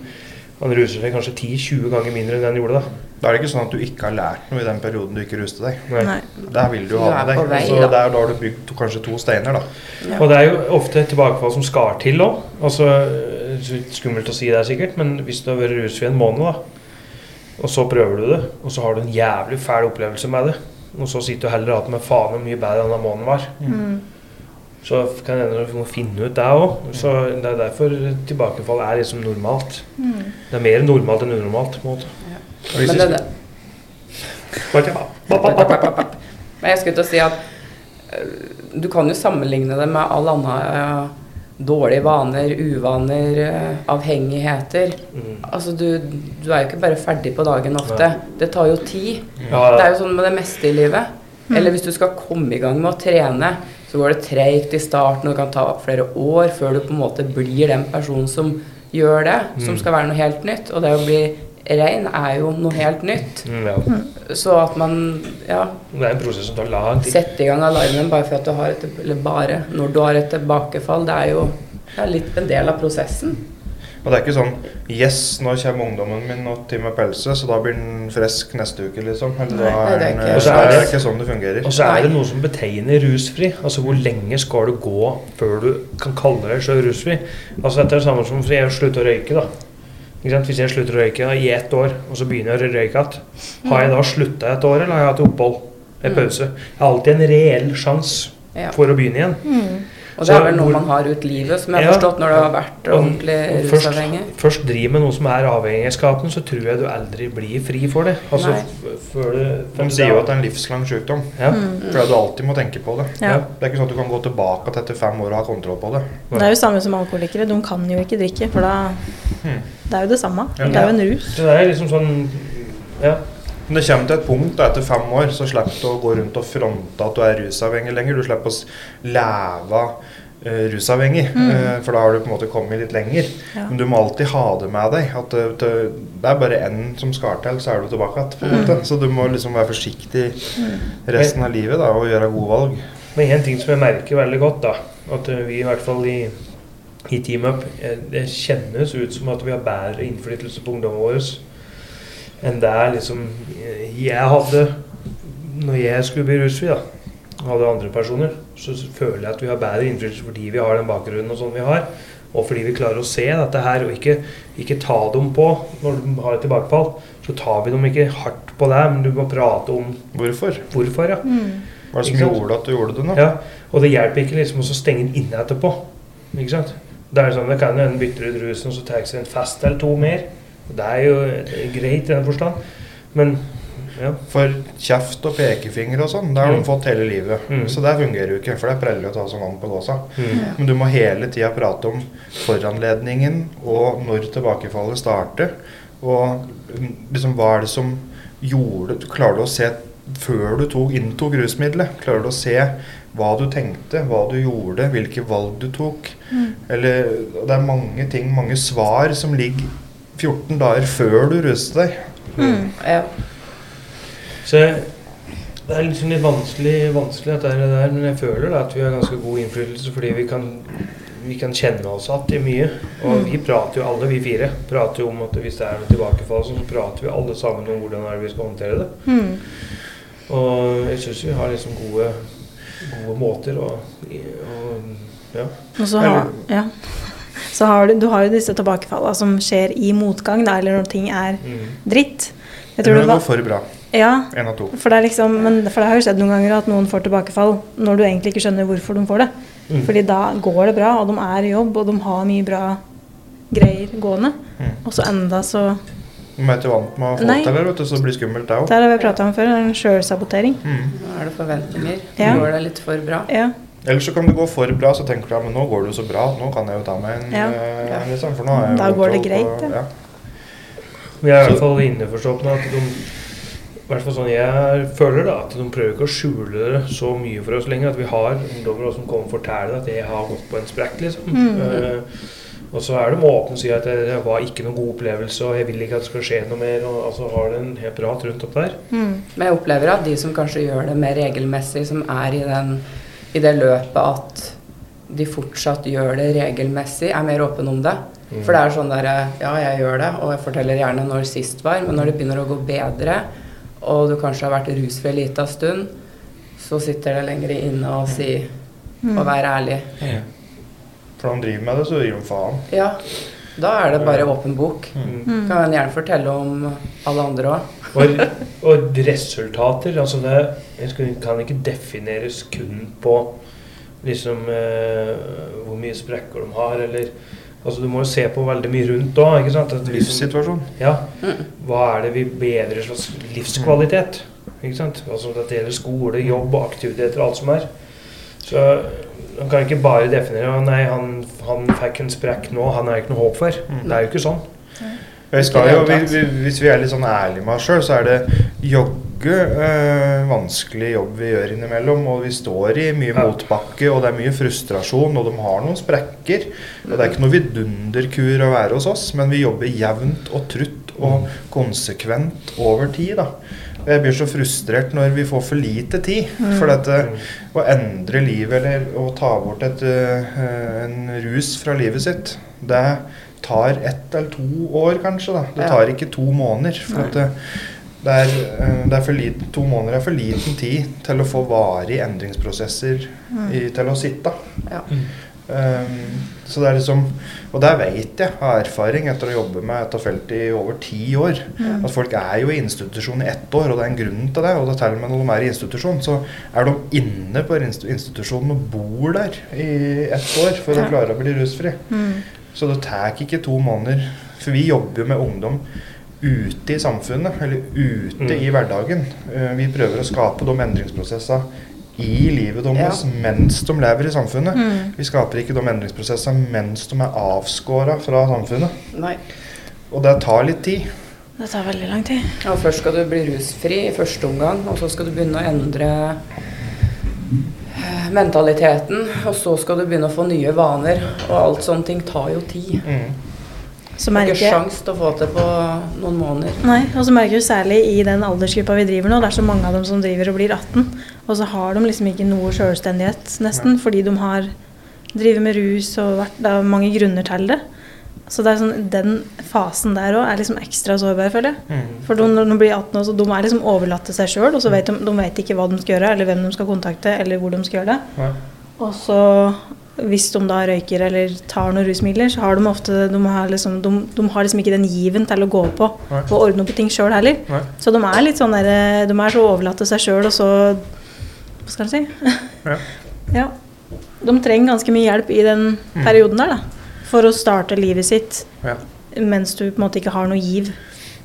han ruser seg kanskje 10-20 ganger mindre enn den gjorde da. Da er det ikke sånn at du ikke har lært noe i den perioden du ikke ruste deg. Nei. Der vil du ha med deg. vei, Så der, er da har du bygd to, kanskje to steiner, da. Ja. Og det er jo ofte tilbakefall som skal til òg. Altså, skummelt å si det sikkert, men hvis du har vært rusfri en måned, da, og så prøver du det, og så har du en jævlig fæl opplevelse med det, og så sitter du heller og hater med faen hvor mye bedre denne måneden var, Mm. Så kan det hende du må finne ut det òg. Så det er derfor tilbakefall er liksom normalt. Mm. Det er mer normalt enn unormalt. på en måte. Ja. Men vi det, Men jeg skulle til å si at øh, du kan jo sammenligne det med all annen øh, dårlige vaner, uvaner, øh, avhengigheter. Mm. Altså du, du er jo ikke bare ferdig på dagen ofte. Det tar jo tid. Ja, Det er jo sånn med det meste i livet. Eller hvis du skal komme i gang med å trene, så går det treigt i starten, og det kan ta flere år før du på en måte blir den personen som gjør det, som Mm. skal være noe helt nytt. Og det å bli rein er jo noe helt nytt. Mm, ja. Så at man ja, Det er en prosess som tar lang tid. setter i gang alarmen bare for at du har et Eller bare når du har et tilbakefall. Det er jo det er litt en del av prosessen. Og det er ikke sånn Yes, nå kommer ungdommen min og til med pelse, så da blir den frisk neste uke, liksom. Eller da Nei, det er er den, ikke- så er det ikke sånn det fungerer. Og så er det noe som betegner rusfri. Altså hvor lenge skal du gå før du kan kalle deg sjøl rusfri? Altså Dette er det samme som for jeg slutter å røyke. da. Ikke sant? Hvis jeg slutter å røyke da, i ett år, og så begynner jeg å røyke igjen, har jeg da slutta et år, eller har jeg hatt opphold? En pause? Jeg har alltid en reell sjanse for å begynne igjen. Mm. Og det er vel noe hvor- man har ut livet, som jeg har Ja. forstått når du har vært Og- ordentlig rusavhengig? først, først driver med noe som er avhengighetsskapende, så tror jeg du aldri blir fri for det. Altså, Nei. det før De sier jo at det er en livslang sykdom. ja. For at du alltid må tenke på det. Ja. Det er ikke sånn at du kan gå tilbake til etter fem år og ha kontroll på det. Det er jo samme som alkoholikere. De kan jo ikke drikke, for da Det er jo det samme. Ja. Det er jo en rus. Så det er liksom sånn Ja. Men det kommer til et punkt da, etter fem år, så slipper du å gå rundt og fronte at du er rusavhengig lenger. Du slipper å leve uh, rusavhengig, eh, for da har du på en måte kommet litt lenger. Ja. Men du må alltid ha det med deg. At det, det, det er bare én som skal til, så er du tilbake igjen. Mm. Så du må liksom være forsiktig resten av livet da, og gjøre gode valg. Men en ting som jeg merker veldig godt, da, at eh, vi i hvert fall i, i Team Up eh, Det kjennes ut som at vi har bedre innflytelse på ungdommen vår enn det er liksom jeg hadde når jeg skulle bli rusfri. da, hadde andre personer, så føler jeg at vi har bedre innflytelse fordi vi har den bakgrunnen og sånn vi har. Og fordi vi klarer å se dette her og ikke, ikke ta dem på når de har et tilbakefall. Så tar vi dem ikke hardt på det, men du må prate om Hvorfor? hvorfor. ja. Hva er det som Ikke sant? gjorde at du gjorde det nå? Ja, og det hjelper ikke liksom å stenge den inne etterpå. Ikke sant? Det er sånn, det kan hende bytter ut rusen og så tar seg en fest eller to mer. Og Det er jo greit i den forstand. Men ja. For kjeft og pekefinger og sånn, det har Mm. de fått hele livet. Mm. Så det fungerer jo ikke, for det er preller å ta som vann på gåsa. Mm. Men du må hele tida prate om foranledningen og når tilbakefallet starter. Og mm, liksom hva er det som gjorde Klarer du å se før du tok, inntok rusmiddelet? Klarer du å se hva du tenkte, hva du gjorde, hvilke valg du tok? Eller Det er mange ting, mange svar som ligger 14 dager før du ruser deg. Ja. Så det er liksom litt vanskelig, vanskelig dette er det der, men jeg føler da at vi har ganske god innflytelse fordi vi kan, vi kan kjenne oss igjen i mye. Og vi prater jo alle, vi fire, prater jo om at hvis det er noe tilbakefall, så prater vi alle sammen om hvordan er det vi skal håndtere det. Mm. Og jeg syns vi har liksom gode, gode måter å og, ja. Og så har, ja. Så har du, du har jo disse tilbakefallene som skjer i motgang, da, eller når ting er Mm. dritt. Jeg Det tror det går var, for bra. ja, en av to. for det, er liksom, men, for det har jo skjedd noen ganger at noen får tilbakefall når du egentlig ikke skjønner hvorfor de får det. Mm. Fordi da går det bra, og de er i jobb, og de har mye bra greier gående. Mm. Og så enda så De er ikke vant med å få Nei. til det, vet du, så det blir skummelt, det òg. Det har vi prata om før, en sjølsabotering. Mm. Nå er det forventninger. Ja. Går det litt for bra? Ja. Eller så kan det gå for bra, så tenker du ja, men nå går det jo så bra, nå kan jeg jo ta meg en Ja. eh, liksom, for nå er jeg Da jo går det på- greit, ja. ja. Vi er i hvert fall innforstått med at de i hvert fall sånn jeg føler da, at de prøver ikke å skjule det så mye for oss lenger. At vi har ungdommer også som kommer og forteller at jeg har gått på en sprekk, liksom. Mm. Uh, og så er de åpne og sier at det, det var ikke noen god opplevelse, og jeg vil ikke at det skal skje noe mer. Og altså har det en helt prat rundt opp der. Mm. Men jeg opplever at de som kanskje gjør det mer regelmessig, som er i, den, i det løpet at de fortsatt gjør det regelmessig, er mer åpne om det. Mm. For det er sånn der Ja, jeg gjør det, og jeg forteller gjerne når sist var, men når det begynner å gå bedre, og du kanskje har vært rusfri en liten stund, så sitter det lenger inne å si Mm. og være ærlig. For når han driver med det, så gir han faen. Ja, da er det bare åpen bok. Mm. Mm. Kan han gjerne fortelle om alle andre òg. Og, og resultater altså det kan ikke defineres kun på liksom eh, hvor mye sprekker de har, eller Altså Du må jo se på veldig mye rundt òg. Liksom- Livssituasjon. Ja. Mm. Hva er det vi bedrer slags livskvalitet? Ikke sant? Altså Det gjelder skole, jobb og aktiviteter og alt som er. Så man kan ikke bare definere «Å, Nei, han, han fikk en sprekk nå, han er ikke noe håp for. Mm. Det er jo ikke sånn. Jo, vi, vi, hvis vi er litt sånn ærlige med oss sjøl, så er det jogge øh, vanskelig jobb vi gjør innimellom. Og vi står i mye motbakke, og det er mye frustrasjon, og de har noen sprekker. Og det er ikke noe vidunderkur å være hos oss, men vi jobber jevnt og trutt og konsekvent over tid. da. Jeg blir så frustrert når vi får for lite tid. For dette, å endre livet eller å ta bort et, øh, en rus fra livet sitt, det tar ett eller to år, kanskje. da. Det tar ikke to måneder. For at det, det, er, eh, det er for liten, to måneder er for liten tid til å få varige endringsprosesser i, til å sitte. Ja. Um, så det er liksom Og det vet jeg av erfaring etter å jobbe med dette feltet i over ti år. At folk er jo i institusjon i ett år, og det er en grunn til det. Og det til og med når de er i institusjon, så er de inne på institusjonen og bor der i ett år for å klare å bli rusfri. Mm. Så det tar ikke to måneder. For vi jobber jo med ungdom ute i samfunnet, eller ute Mm. i hverdagen. Eh, Vi prøver å skape de endringsprosessene i livet deres mens de lever i samfunnet. Mm. Vi skaper ikke de endringsprosessene mens de er avskåra fra samfunnet. Nei. Og det tar litt tid. Det tar veldig lang tid. Ja, først skal du bli rusfri i første omgang, og så skal du begynne å endre mentaliteten. Og så skal du begynne å få nye vaner, og alt sånne ting tar jo tid. Mm. Så merker, ikke sjans til å få til på noen måneder. Nei, og så merker du særlig i den aldersgruppa vi driver nå, det er så mange av dem som driver og blir 18, og så har de liksom ikke noe selvstendighet, nesten, fordi de har drevet med rus og vært, det er mange grunner til det. Så det sånn, den fasen der òg er liksom ekstra sårbar, føler jeg. Mm. For de, når de blir 18 år, så de er liksom overlatt til seg sjøl, og så vet de, de vet ikke hva de skal gjøre, eller hvem de skal kontakte, eller hvor de skal gjøre det. Ja. Og så hvis de da røyker eller tar noen rusmidler, så har de ofte de har liksom, de, de har liksom ikke den given til å gå på Nei. og ordne opp i ting sjøl heller. Nei. Så de er litt sånn der, de er så overlatt til seg sjøl, og så Hva skal jeg si? Ja. (laughs) ja. De trenger ganske mye hjelp i den perioden der, da. For å starte livet sitt Ja. mens du på en måte ikke har noe giv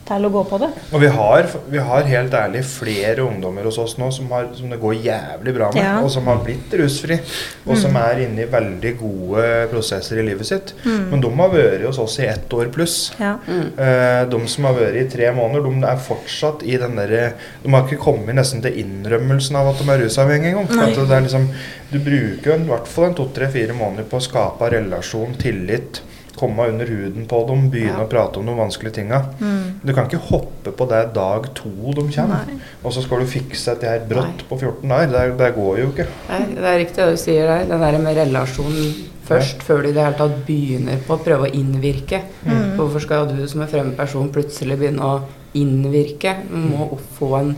til å gå på det. Og vi har, vi har helt ærlig flere ungdommer hos oss nå som, har, som det går jævlig bra med, Ja. og som har blitt rusfri, og som er inne i veldig gode prosesser i livet sitt. Men de har vært hos oss i ett år pluss. Ja. Mm. Eh, de som har vært i tre måneder, de er fortsatt i den derre De har ikke kommet nesten til innrømmelsen av at de er rusavhengige engang. Liksom, du bruker jo i hvert fall en to-tre-fire måneder på å skape relasjon, tillit, komme under huden på dem, begynne Ja. å prate om de vanskelige tinga. Mm. Du kan ikke hoppe på det dag to de kommer, Nei. og så skal du fikse dette her brått Nei. på 14 dager. Det, det går jo ikke. Nei, det er riktig det du sier der. Den der med relasjonen først, før du i det hele tatt begynner på å prøve å innvirke. Mm. Hvorfor skal du som en fremmed person plutselig begynne å innvirke? Du må få en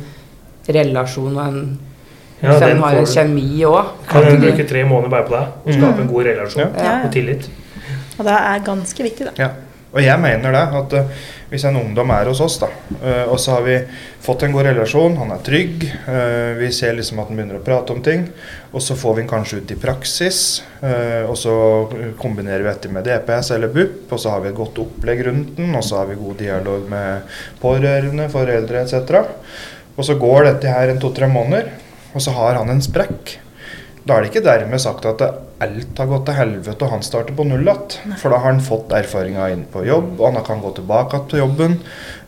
relasjon og en Ja, Hvis den har en kjemi òg. Kan du bruke tre måneder bare på deg og skape en god relasjon Ja. Ja, ja. og tillit. Og det er ganske viktig, da. Ja. Og jeg mener det, at uh, hvis en ungdom er hos oss, da, uh, og så har vi fått en god relasjon, han er trygg, uh, vi ser liksom at han begynner å prate om ting, og så får vi han kanskje ut i praksis, og så kombinerer vi dette med DPS eller BUP, og så har vi et godt opplegg rundt den, og så har vi god dialog med pårørende, foreldre etc. Og så går dette her en to-tre måneder, og så har han en sprekk. Da er det ikke dermed sagt at alt har gått til helvete og han starter på null igjen. For da har han fått erfaringa inn på jobb, og han kan gå tilbake igjen til jobben.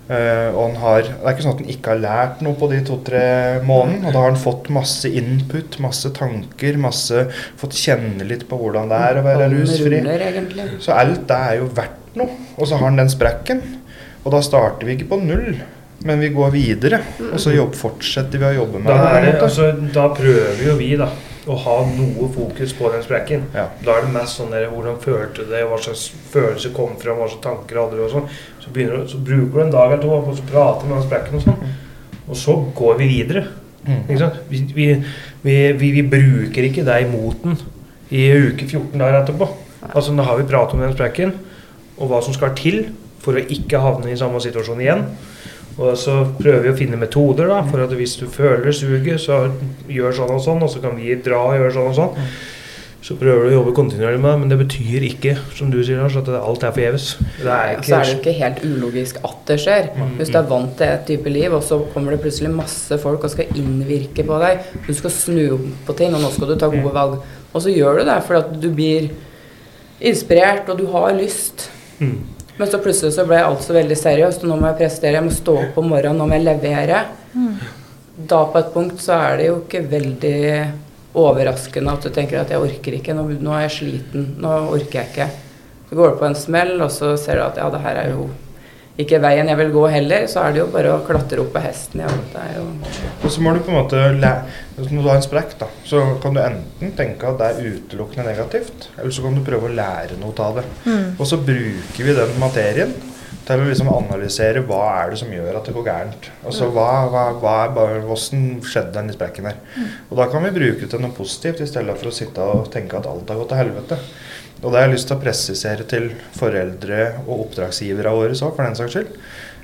Eh, og han har, Det er ikke sånn at han ikke har lært noe på de to-tre månedene. Og da har han fått masse input, masse tanker, masse fått kjenne litt på hvordan det er å være rusfri. Så alt det er jo verdt noe. Og så har han den sprekken. Og da starter vi ikke på null, men vi går videre. Og så jobb, fortsetter vi å jobbe med Da, er det, det. altså, da prøver jo vi da å ha noe fokus på den sprekken. Ja. Da er det mest sånn der, hvordan følte du det, hva slags følelse kom fram, hva slags tanker hadde du og sånn. Så, begynner, du- så bruker du en dag eller to og så prater med den sprekken og sånn. Og så går vi videre. Mm. Ikke sant? Vi, vi, vi, vi, vi bruker ikke deg mot den i uke 14 dager etterpå. Altså Da har vi pratet om den sprekken og hva som skal til for å ikke havne i samme situasjon igjen. Og så prøver vi å finne metoder da, for at hvis du føler suget, så gjør sånn og sånn, og så kan vi dra og gjøre sånn og sånn. Så prøver du å jobbe kontinuerlig med det, men det betyr ikke, som du sier, Lars, at alt er forgjeves. Det er så er det ikke jo ikke helt ulogisk at det skjer. Hvis du er vant til et type liv, og så kommer det plutselig masse folk og skal innvirke på deg. Du skal snu om på ting, og nå skal du ta gode valg. Og så gjør du det fordi at du blir inspirert, og du har lyst. Mm. Men så plutselig så ble alt så veldig seriøst, og nå må jeg prestere, jeg må stå opp om morgenen, nå må jeg levere. Da på et punkt så er det jo ikke veldig overraskende at du tenker at jeg orker ikke, nå, nå er jeg sliten, nå orker jeg ikke. Så går du på en smell, og så ser du at ja, det her er jo ikke veien jeg vil gå heller, så er det jo bare å klatre opp på hesten Ja. Det er jo Og så må du på en måte Når du har en sprekk, da, så kan du enten tenke at det er utelukkende negativt, eller så kan du prøve å lære noe av det. Og så bruker vi den materien til å liksom analysere hva er det som gjør at det går gærent. Altså hva, hva, hva er bare, Hvordan skjedde den sprekken her? Og da kan vi bruke det til noe positivt, i stedet for å sitte og tenke at alt har gått til helvete. Og det har jeg lyst til å presisere til foreldre og oppdragsgivere våre òg, for den saks skyld.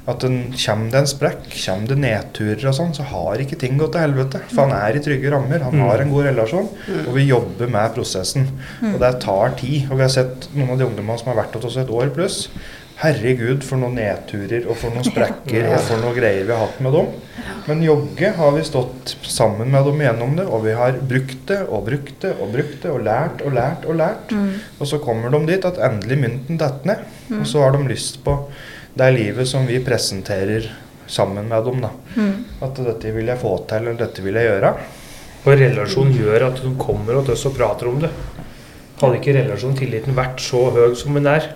At den, kommer det en sprekk, kommer det nedturer og sånn, så har ikke ting gått til helvete. For han er i trygge rammer, han har en god relasjon, og vi jobber med prosessen. Og det tar tid. Og vi har sett noen av de ungdommene som har vært hos oss et år pluss. Herregud, for noen nedturer og for noen sprekker og for noen greier vi har hatt med dem. Men jogge har vi stått sammen med dem gjennom det, og vi har brukt det og brukt det og brukt det og lært og lært og lært. Og så kommer de dit at endelig mynten detter ned, og så har de lyst på det livet som vi presenterer sammen med dem. da. At dette vil jeg få til, eller dette vil jeg gjøre. Og relasjon gjør at de kommer til oss og prater om det. Hadde ikke relasjonen, tilliten, vært så høy som den er,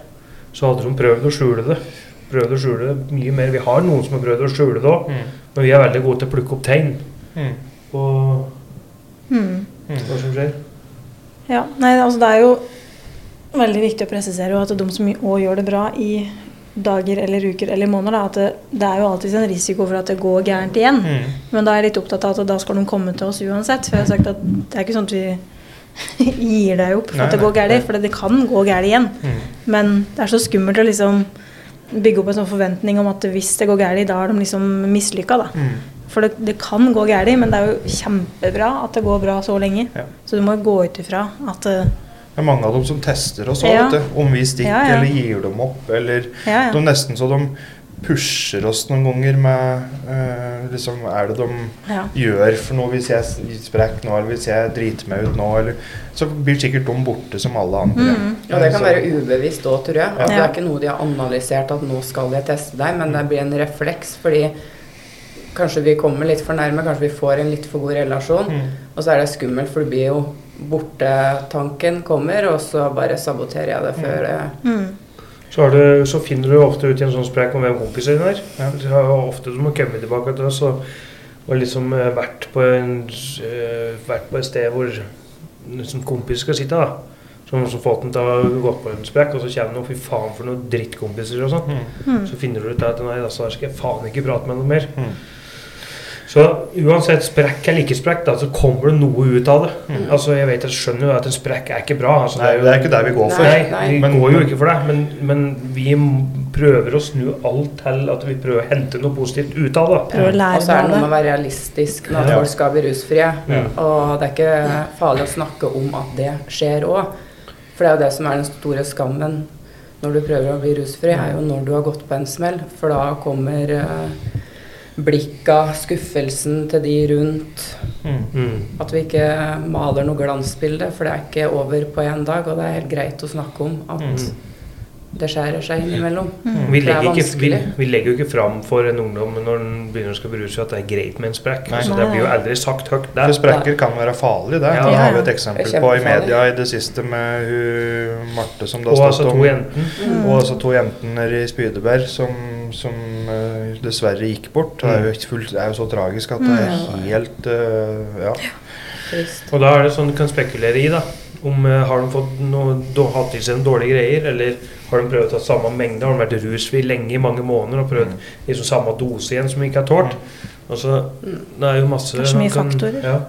så hadde de prøvd å skjule det. Prøvd å skjule det mye mer. Vi har noen som har prøvd å skjule det òg, men vi er veldig gode til å plukke opp tegn på Mm. hva som skjer. Ja, nei, altså det er jo veldig viktig å presisere at de som òg gjør det bra i dager eller uker eller måneder, da, at det, det er jo alltid en risiko for at det går gærent igjen. Men da er jeg litt opptatt av at da skal de komme til oss uansett. For jeg har sagt at det er ikke sånn at vi (laughs) gir deg opp for Nei, at det går galt, for det kan gå galt igjen. Men det er så skummelt å liksom bygge opp en sånn forventning om at hvis det går galt, da er de liksom mislykka, da. For det, det kan gå galt, men det er jo kjempebra at det går bra så lenge. Ja. Så du må jo gå ut ifra at eh, Det er mange av dem som tester oss òg, Ja. Om vi stikker Ja, eller gir dem opp, eller. De nesten så de pusher oss noen ganger med uh, liksom, Er det de Ja. gjør for noe hvis jeg sprekker sprekk nå, eller hvis jeg driter meg ut nå, eller Så blir sikkert de borte som alle andre. Mm. Og det kan Så- være ubevisst òg, tror jeg. At Det er ikke noe de har analysert at nå skal jeg teste deg, men det blir en refleks fordi kanskje vi kommer litt for nærme, kanskje vi får en litt for god relasjon. Mm. Og så er det skummelt, for det blir jo borte-tanken kommer, og så bare saboterer jeg det før det Mm. Så, har du, så finner du ofte ut i en sånn sprek om hvem kompiser dine er. Så har ofte du må komme tilbake til oss og, og liksom eh, vært på, en, eh, vært på et sted hvor liksom kompis skal sitte. da. Som også fått den til å gå på en sprekk, og så kommer det noe fy faen for noen drittkompiser og sånn. Mm. Så finner du ut at nei, altså, da skal jeg faen ikke prate med noe mer. Så uansett sprekk eller ikke sprekk, da, så kommer det noe ut av det. Altså, jeg vet, jeg skjønner jo at en sprekk er ikke bra. Altså, Nei, det er ikke der vi går for. Nei, Nei. vi Men- går jo ikke for det. Men, men vi prøver å snu alt til at vi prøver å hente noe positivt ut av det. Prøv å Og så er det noe med å være realistisk når Ja. folk skal bli rusfrie. Ja. Og det er ikke farlig å snakke om at det skjer òg. For det er jo det som er den store skammen når du prøver å bli rusfri, er jo når du har gått på en smell. For da kommer uh, blikka, skuffelsen til de rundt. Mm. At vi ikke maler noe glansbilde, for det er ikke over på én dag. Og det er helt greit å snakke om at Mm. det skjærer seg innimellom. Vi det er legger, ikke, vi, vi legger jo ikke fram for en ungdom når den begynner å skal beruse seg at det er greit med en sprekk. Altså, det blir jo aldri sagt høyt For sprekker kan være farlig, det. Ja. Det har vi et eksempel på i media i det siste med hun Marte som det Og har altså stått to om. jenter. Og altså to jentene nede i Spydeberg som, som eh, dessverre gikk bort. Det er jo, fullt, det er jo så tragisk at det er helt uh, Ja. Trist. Og da er det sånn du kan spekulere i, da. Om uh, Har de fått noe, hatt i seg noen dårlige greier, eller har de prøvd å ta samme mengde? Har de vært rusfri lenge, i mange måneder, og prøvd liksom samme dose igjen som de ikke har tålt? Altså, det er jo masse Det er så mye kan, faktorer. Ja.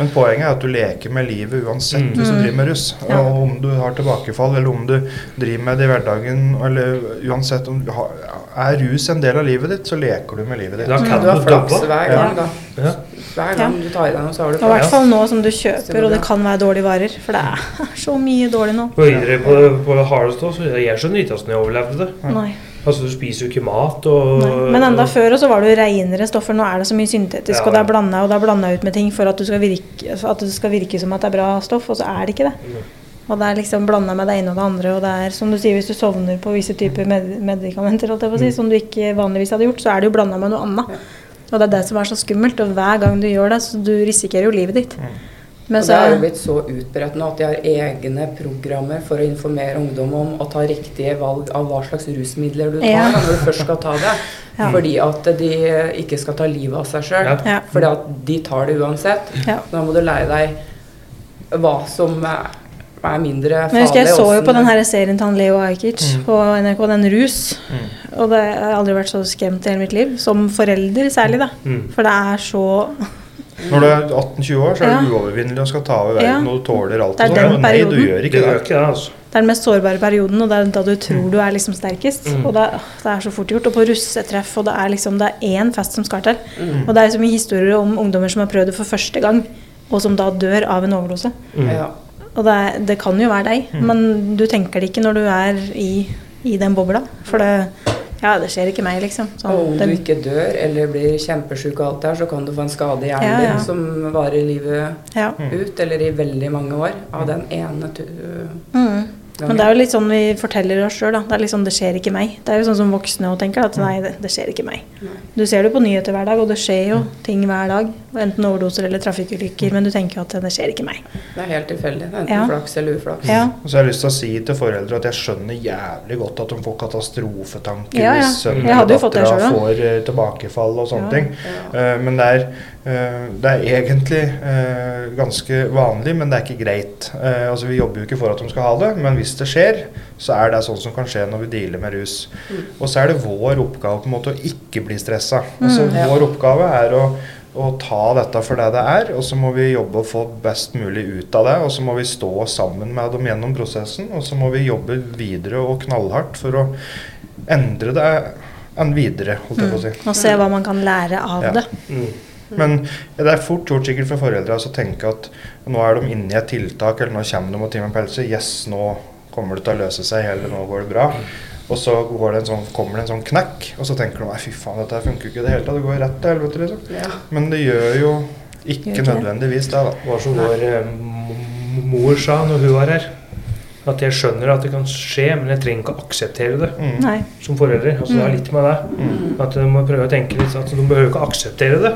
Men poenget er at du leker med livet uansett Mm. hvis du driver med russ. Ja. Og om du har tilbakefall, eller om du driver med det i hverdagen, eller uansett om du har, er rus en del av livet ditt, så leker du med livet ditt. Da Ja, kan du har flaks hver Ja. gang, da. Ja. Hver gang du tar i deg noe, så har du flaks. i hvert fall nå som du kjøper, og det kan være dårlige varer. For det er (laughs) så mye dårlig nå. På, på, på hardest også, så jeg skjønner ikke hvordan jeg overlevde det. Nei. Altså, du spiser jo ikke mat og Nei. Men enda før så var det jo reinere stoffer. Nå er det så mye syntetisk, Ja, ja. og det er blanda ut med ting for at, du skal virke, at det skal virke som at det er bra stoff, og så er det ikke det. Mm. Og det er liksom blanda med det ene og det andre, og det er som du sier, hvis du sovner på visse typer med medikamenter, holdt jeg på å si, Mm. som du ikke vanligvis hadde gjort, så er det jo blanda med noe annet. Og det er det som er så skummelt, og hver gang du gjør det, så du risikerer jo livet ditt. Men Og så det er jo blitt så utbredt nå at de har egne programmer for å informere ungdom om å ta riktige valg av hva slags rusmidler du tar Ja. når du først skal ta det. (laughs) Ja. Fordi at de ikke skal ta livet av seg sjøl. Ja. Fordi at de tar det uansett. Ja. Da må du lære deg hva som er er mindre farlig. Men jeg husker jeg så jo på den her serien til han Leo Ajkic Mm. på NRK, den Rus. Og det, jeg har aldri vært så skremt i hele mitt liv. Som forelder særlig, da. Mm. For det er så Når du er 18-20 år, så er Ja. du uovervinnelig og skal ta over verden, Ja. og du tåler alt. Det er den sånn. den Nei, du perioden. gjør Det ikke gjør det. ikke det, altså. Det er den mest sårbare perioden, og det er da du tror du er liksom sterkest. Mm. Og det, er- det er så fort gjort. Og på russetreff, og det er liksom det er én fest som skal til. Mm. Og det er så mye historier om ungdommer som har prøvd det for første gang, og som da dør av en overdose. Mm. Ja. Og det, er, det kan jo være deg, men du tenker det ikke når du er i, i den bobla. For det Ja, det skjer ikke meg, liksom. Sånn, Og om du ikke dør eller blir kjempesjuk og alt det her, så kan du få en skade i hjernen Ja, ja. din som varer livet ja. ut, eller i veldig mange år, av den ene tu Mm. Men det er jo litt sånn vi forteller oss sjøl, da. Det er liksom 'det skjer ikke meg'. Det er jo sånn som voksne òg tenker, at nei, det, det skjer ikke meg. Du ser det på nyheter hver dag, og det skjer jo ting hver dag. Enten overdoser eller trafikkulykker, men du tenker jo at det skjer ikke meg. Det er helt tilfeldig. Enten Ja. flaks eller uflaks. Ja. Og så har jeg lyst til å si til foreldre at jeg skjønner jævlig godt at de får katastrofetanker Ja, ja. hvis sønnen Jeg hadde eller jo fått det dattera får eh, tilbakefall og sånne Ja. ting. Eh, men det er, det er egentlig eh, ganske vanlig, men det er ikke greit. Eh, altså Vi jobber jo ikke for at de skal ha det, men hvis det skjer, så er det sånn som kan skje når vi dealer med rus. Og så er det vår oppgave på en måte å ikke bli stressa. Altså, Mm. Vår oppgave er å å ta dette for det det er, og så må vi jobbe og få best mulig ut av det. Og så må vi stå sammen med dem gjennom prosessen, og så må vi jobbe videre og knallhardt for å endre det enn videre, holdt jeg på å si. Og se hva man kan lære av Ja. det. Mm. Men det er fort gjort sikkert for foreldre å tenke at nå er de inne i et tiltak, eller nå kommer de og timer pelse. Yes, nå kommer det til å løse seg, eller nå går det bra. Og så går det en sånn, kommer det en sånn knekk, og så tenker de fy faen, dette funker jo ikke i det hele tatt. Det går rett til helvete, liksom. Ja. Men det gjør jo ikke nødvendigvis det, da. Hva som vår eh, mor sa når hun var her. At jeg skjønner at det kan skje, men jeg trenger ikke å akseptere det Mm. Nei. som forelder. Altså, Det er litt med det. Mm. At du må prøve å tenke litt at du behøver ikke akseptere det.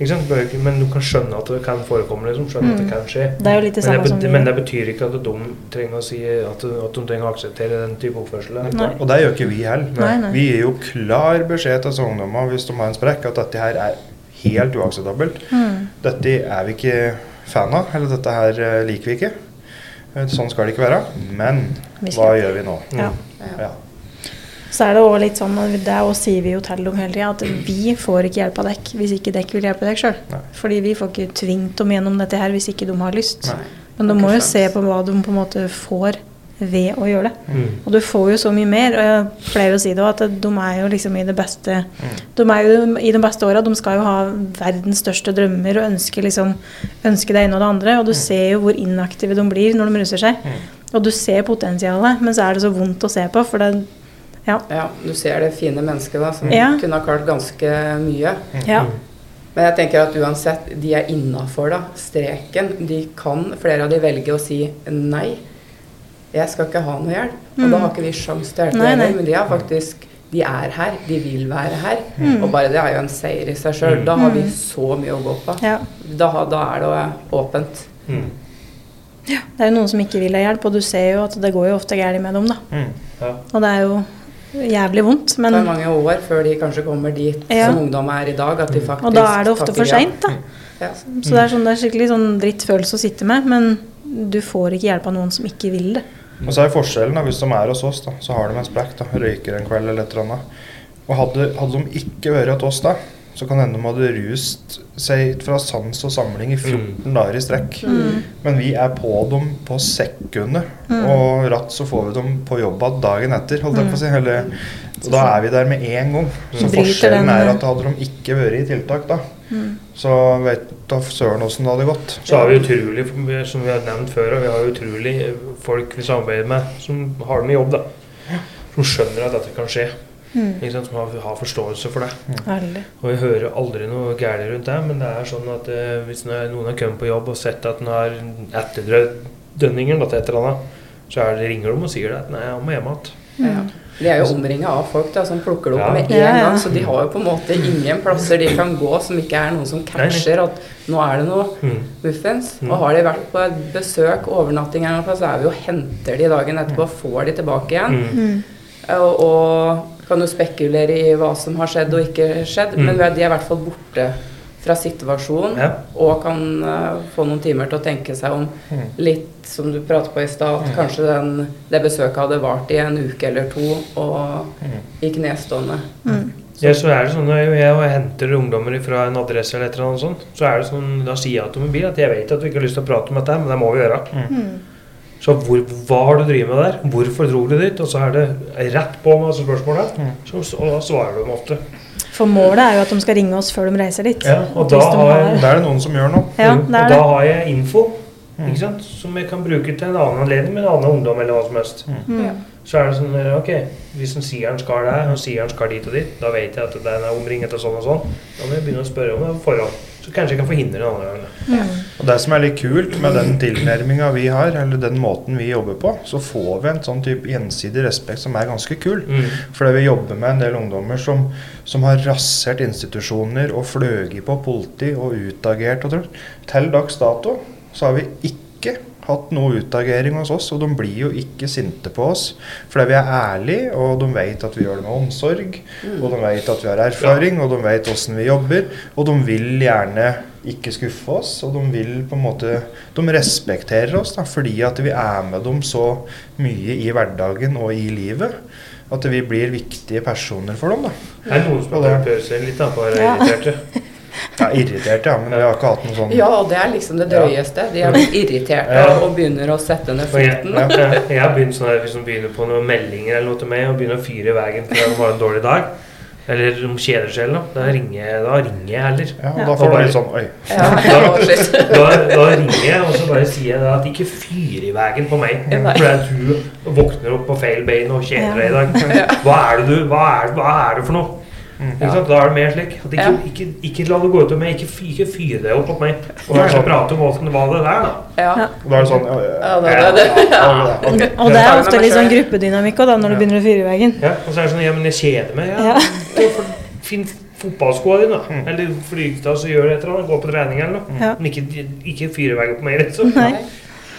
Ikke sant? Ikke, men du kan skjønne at det kan forekomme. Liksom. Skjønne at det Mm. kan skje. Det er jo litt det Men samme det, som men det betyr ikke at de trenger å si at, at de trenger å akseptere den type oppførsel. Og det gjør ikke vi heller. Vi gir jo klar beskjed til ungdommene hvis de har en sprekk, at dette her er helt uakseptabelt. mm. Dette er vi ikke fan av, eller dette her eh, liker vi ikke. Eh, Sånn skal det ikke være. Men hva gjør vi nå? Ja. Mm. Ja. Så er det også litt sånn, og det også sier vi jo til dem hele tida, at vi får ikke hjelp av dekk hvis ikke dekk vil hjelpe deg sjøl. Fordi vi får ikke tvingt dem gjennom dette her hvis ikke de har lyst. Nei. Men de må jo se på hva de på en måte får ved å gjøre det. Mm. Og du får jo så mye mer. Og jeg pleier å si det også, at de er jo liksom i det beste Mm. De er jo i de beste åra. De skal jo ha verdens største drømmer og ønske, liksom, ønske det ene og det andre. Og du ser jo hvor inaktive de blir når de ruser seg. Mm. Og du ser potensialet, men så er det så vondt å se på. For det Ja. Ja, du ser det fine mennesket da, som Ja. kunne ha klart ganske mye. ja. Men jeg tenker at uansett, de er innafor da, streken. De kan, flere av de velger å si nei. Jeg skal ikke ha noe hjelp. Og da har ikke vi sjans til å hjelpe dem men de har faktisk De er her. De vil være her. Mm. Og bare det er jo en seier i seg sjøl. Da har vi så mye å gå på. ja. Da, da er det åpent. Mm. Det er jo noen som ikke vil ha hjelp, og du ser jo at det går jo ofte galt med dem, da. Mm. Ja. Og det er jo jævlig vondt, Men Det tar mange år før de kanskje kommer dit Ja. som ungdom er i dag. At de faktisk Og da er det ofte for ja. seint, da. Ja. Så det er, sånn, det er skikkelig sånn drittfølelse å sitte med, men du får ikke hjelp av noen som ikke vil det. Og så er forskjellen, da, hvis de er hos oss, da, så har de en sprekk. da, Røyker en kveld eller et eller annet. Og hadde, hadde de ikke vært hos oss da, så kan hende de hadde rust seg fra sans og samling i 14 dager i strekk. Men vi er på dem på sekundet, og ratt så får vi dem på jobb igjen dagen etter. holdt jeg på å si. Eller, og da er vi der med en gang. Så forskjellen er at hadde de ikke vært i tiltak da, så vet da søren åssen det hadde gått. Så har vi utrolig, som vi har nevnt før, og vi har utrolig folk vi samarbeider med som har det med jobb, da. Som skjønner at dette kan skje. Ikke sant? Som har, har forståelse for det. Mm. Og vi hører aldri noe galt rundt det, men det er sånn at eh, hvis noen har kommet på jobb og sett at den har etterdrøyd dønningen da, til et eller annet, så er det, ringer de og sier det at nei, han må hjem igjen. Ja. De er jo omringa av folk da, som plukker det opp Ja. med en gang, så de har jo på en måte ingen plasser de kan gå som ikke er noen som catcher at nå er det noe Mm. muffins. Mm. Og har de vært på et besøk, overnatting eller noe, så er vi jo og henter de dagen etterpå og får de tilbake igjen. Mm. Og, og kan jo spekulere i hva som har skjedd og ikke skjedd, Mm. men de er i hvert fall borte fra situasjonen Ja. og kan uh, få noen timer til å tenke seg om Mm. litt som du pratet på i stad, at kanskje den, det besøket hadde vart i en uke eller to og i knestående. Ja, så er det sånn Når jeg henter ungdommer fra en adresse eller et eller annet sånt, så er det sånn, da sier jeg til mobil at jeg vet at du ikke har lyst til å prate om dette, men det må vi gjøre. Så hvor, hva har du drevet med der? Hvorfor dro du dit? Og så er det rett på med altså spørsmålet. Så, og da svarer du dem ofte. For målet er jo at de skal ringe oss før de reiser dit. Ja, og da de har har, Det er det noen som gjør noe. Ja, Mm. og da det. har jeg info ikke sant? som jeg kan bruke til en annen anledning med en annen ungdom eller hva som helst. Mm. Ja. Så er det sånn ok, Hvis en sier han skal der, og sier han skal dit og dit, da vet jeg at den er omringet av sånn og sånn. Da må jeg begynne å spørre om det på forhånd. Så kanskje jeg kan forhindre det andre Mm. Og Det som er litt kult med den tilnærminga vi har, eller den måten vi jobber på, så får vi en sånn type gjensidig respekt som er ganske kul. Mm. Fordi vi jobber med en del ungdommer som, som har rasert institusjoner og fløyet på politi og utagert. Og til dags dato så har vi ikke hatt noe utagering hos oss, og de blir jo ikke sinte på oss. Fordi vi er ærlige, og de vet at vi gjør det med omsorg. Og de vet at vi har erfaring, og de vet åssen vi jobber. Og de vil gjerne ikke skuffe oss, og de vil på en måte De respekterer oss da, fordi at vi er med dem så mye i hverdagen og i livet. At vi blir viktige personer for dem. da. Det er noen som har det- prøvd seg litt da, på å være Ja. irriterte. (laughs) Er irritert, ja, men vi har ikke hatt noe sånn Ja, og det er liksom det drøyeste. De er blitt irriterte Ja. og begynner å sette ned foten. jeg, jeg, jeg har begynt sånn her, hvis de begynner på noen meldinger eller noe til meg, og begynner å fyre i veien fordi det var en dårlig dag, eller de kjeder seg eller noe, da ringer jeg, da ringer jeg heller. Ja, og Da får du litt sånn Oi. Ja, da. Da, da ringer jeg og så bare sier jeg da at ikke fyr i veien på meg. For at du våkner opp på feil bein og kjeder deg i dag. Hva er det du, hva er, hva er det for noe? Ikke sant? Da er det mer slik. At ikke, Ja. ikke, ikke la det gå ut over meg. Ikke, ikke fyre det opp på meg. Og jeg skal prate om åssen det var det der, da. Ja. Da er det sånn ja, det, det, det. ja. Og det er ofte litt sånn gruppedynamikk òg, da, når du begynner å fyre i veggen. Ja, og så er det sånn Ja, men jeg kjeder meg. Ja. Ja. Ja, for- Finn fotballskoa dine, da. Eller flyg deg og så gjør et eller annet. Gå på trening eller noe. Ja. Men ikke, ikke fyre i veggen på meg, liksom.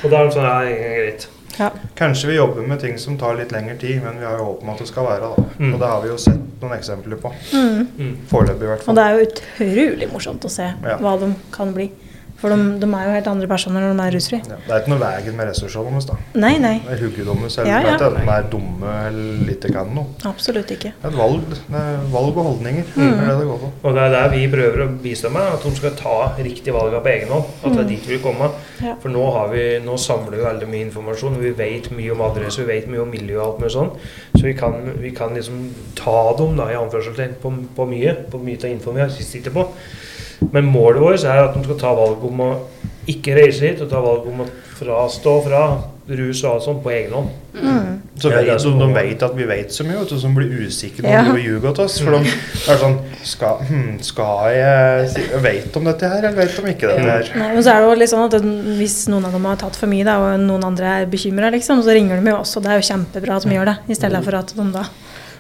Og da er det sånn Ja, er greit. Ja. Kanskje vi jobber med ting som tar litt lengre tid, men vi har jo håp om at det skal være da. Mm. Og det har vi jo sett noen eksempler på. Mm. Foreløpig, i hvert Og det er jo utrolig morsomt å se Ja. hva de kan bli. For de, de er jo helt andre personer når de er rusfri. Ja, det er ikke noe veien med ressursene deres, da. Nei, nei. Det er hugget deres, eller Ja, ja. at de er dumme eller lite kan noe. Absolutt ikke. Det er et valg. Det er valg og holdninger. Mm. Det er det det går på. Og det er der vi prøver å bistå med, at de skal ta riktige valg på egen hånd. At det er dit vi vil komme. Ja. For nå, har vi, nå samler vi veldig mye informasjon. Vi vet mye om adresse, vi vet mye om miljø og alt mulig sånn. Så vi kan, vi kan liksom ta dem da, i anførselstegn på, på mye. På mye av infoen vi har sitter på. Men målet vårt er at de skal ta valg om å ikke reise hit, og ta valg om å frastå fra rus og alt sånt på egen hånd. Mm. Så vet, de, de vet at vi vet så mye, vet du, som blir usikre når Ja. de ljuger til oss. For de er sånn Skal, hmm, skal jeg si- Vet om dette her, eller vet de ikke dette her? Nei, men så er det jo litt sånn at Hvis noen av dem har tatt for mye, da, og noen andre er bekymra, liksom, så ringer de jo også. Det er jo kjempebra at de gjør det, i stedet for at de da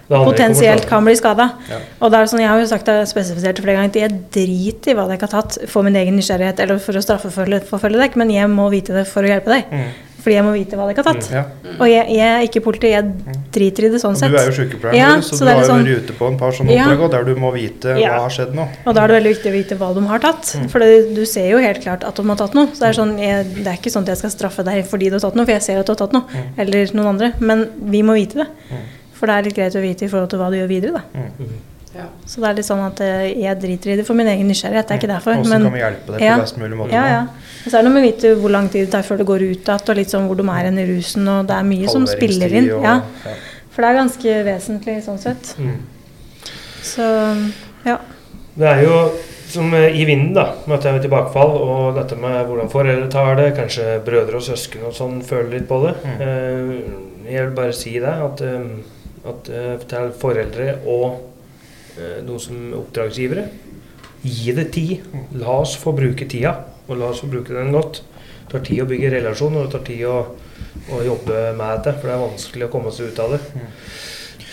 Potensielt kan bli skada. Ja. Og det er sånn, Jeg har jo sagt det spesifisert flere ganger at jeg driter i hva dere har tatt for min egen nysgjerrighet eller for å straffeforfølge dere, men jeg må vite det for å hjelpe deg. Mm. Fordi jeg må vite hva dere har tatt. Ja. Og jeg, jeg er ikke politi, jeg driter i det sånn sett. du er jo sykepleier, Ja, så, så du har jo sånn- vært ute på en par sånne oppdrag der du må vite hva har skjedd nå. Og da er det veldig viktig å vite hva de har tatt. For det, du ser jo helt klart at de har tatt noe. Så det er, sånn, jeg, det er ikke sånn at jeg skal straffe deg fordi du har tatt noe, for jeg ser at du har tatt noe. Eller noen andre. Men vi må vite det. For det er litt greit å vite i forhold til hva du gjør videre, da. Ja. Så det er litt sånn at eh, jeg driter i det for min egen nysgjerrighet. Det er ikke derfor. Også Men kan vi hjelpe deg ja. på best mulig måte? ja, ja. Og så er det noe med å vite hvor lang tid det tar før det går ut igjen, og litt sånn hvor de er hen i rusen. Og det er mye som spiller inn. Og- Ja. For det er ganske vesentlig sånn sett. Mm. Så ja. Det er jo som eh, i vinden, da, med at det er tilbakefall, og dette med hvordan foreldre tar det, kanskje brødre og søsken og sånn føler litt på det. Mm. Eh, Jeg vil bare si det, at, at eh, til foreldre og noen de som oppdragsgivere, gi det tid. La oss få bruke tida, og la oss få bruke den godt. Det tar tid å bygge relasjon, og det tar tid å, å jobbe med det, for det er vanskelig å komme seg ut av det. Mm.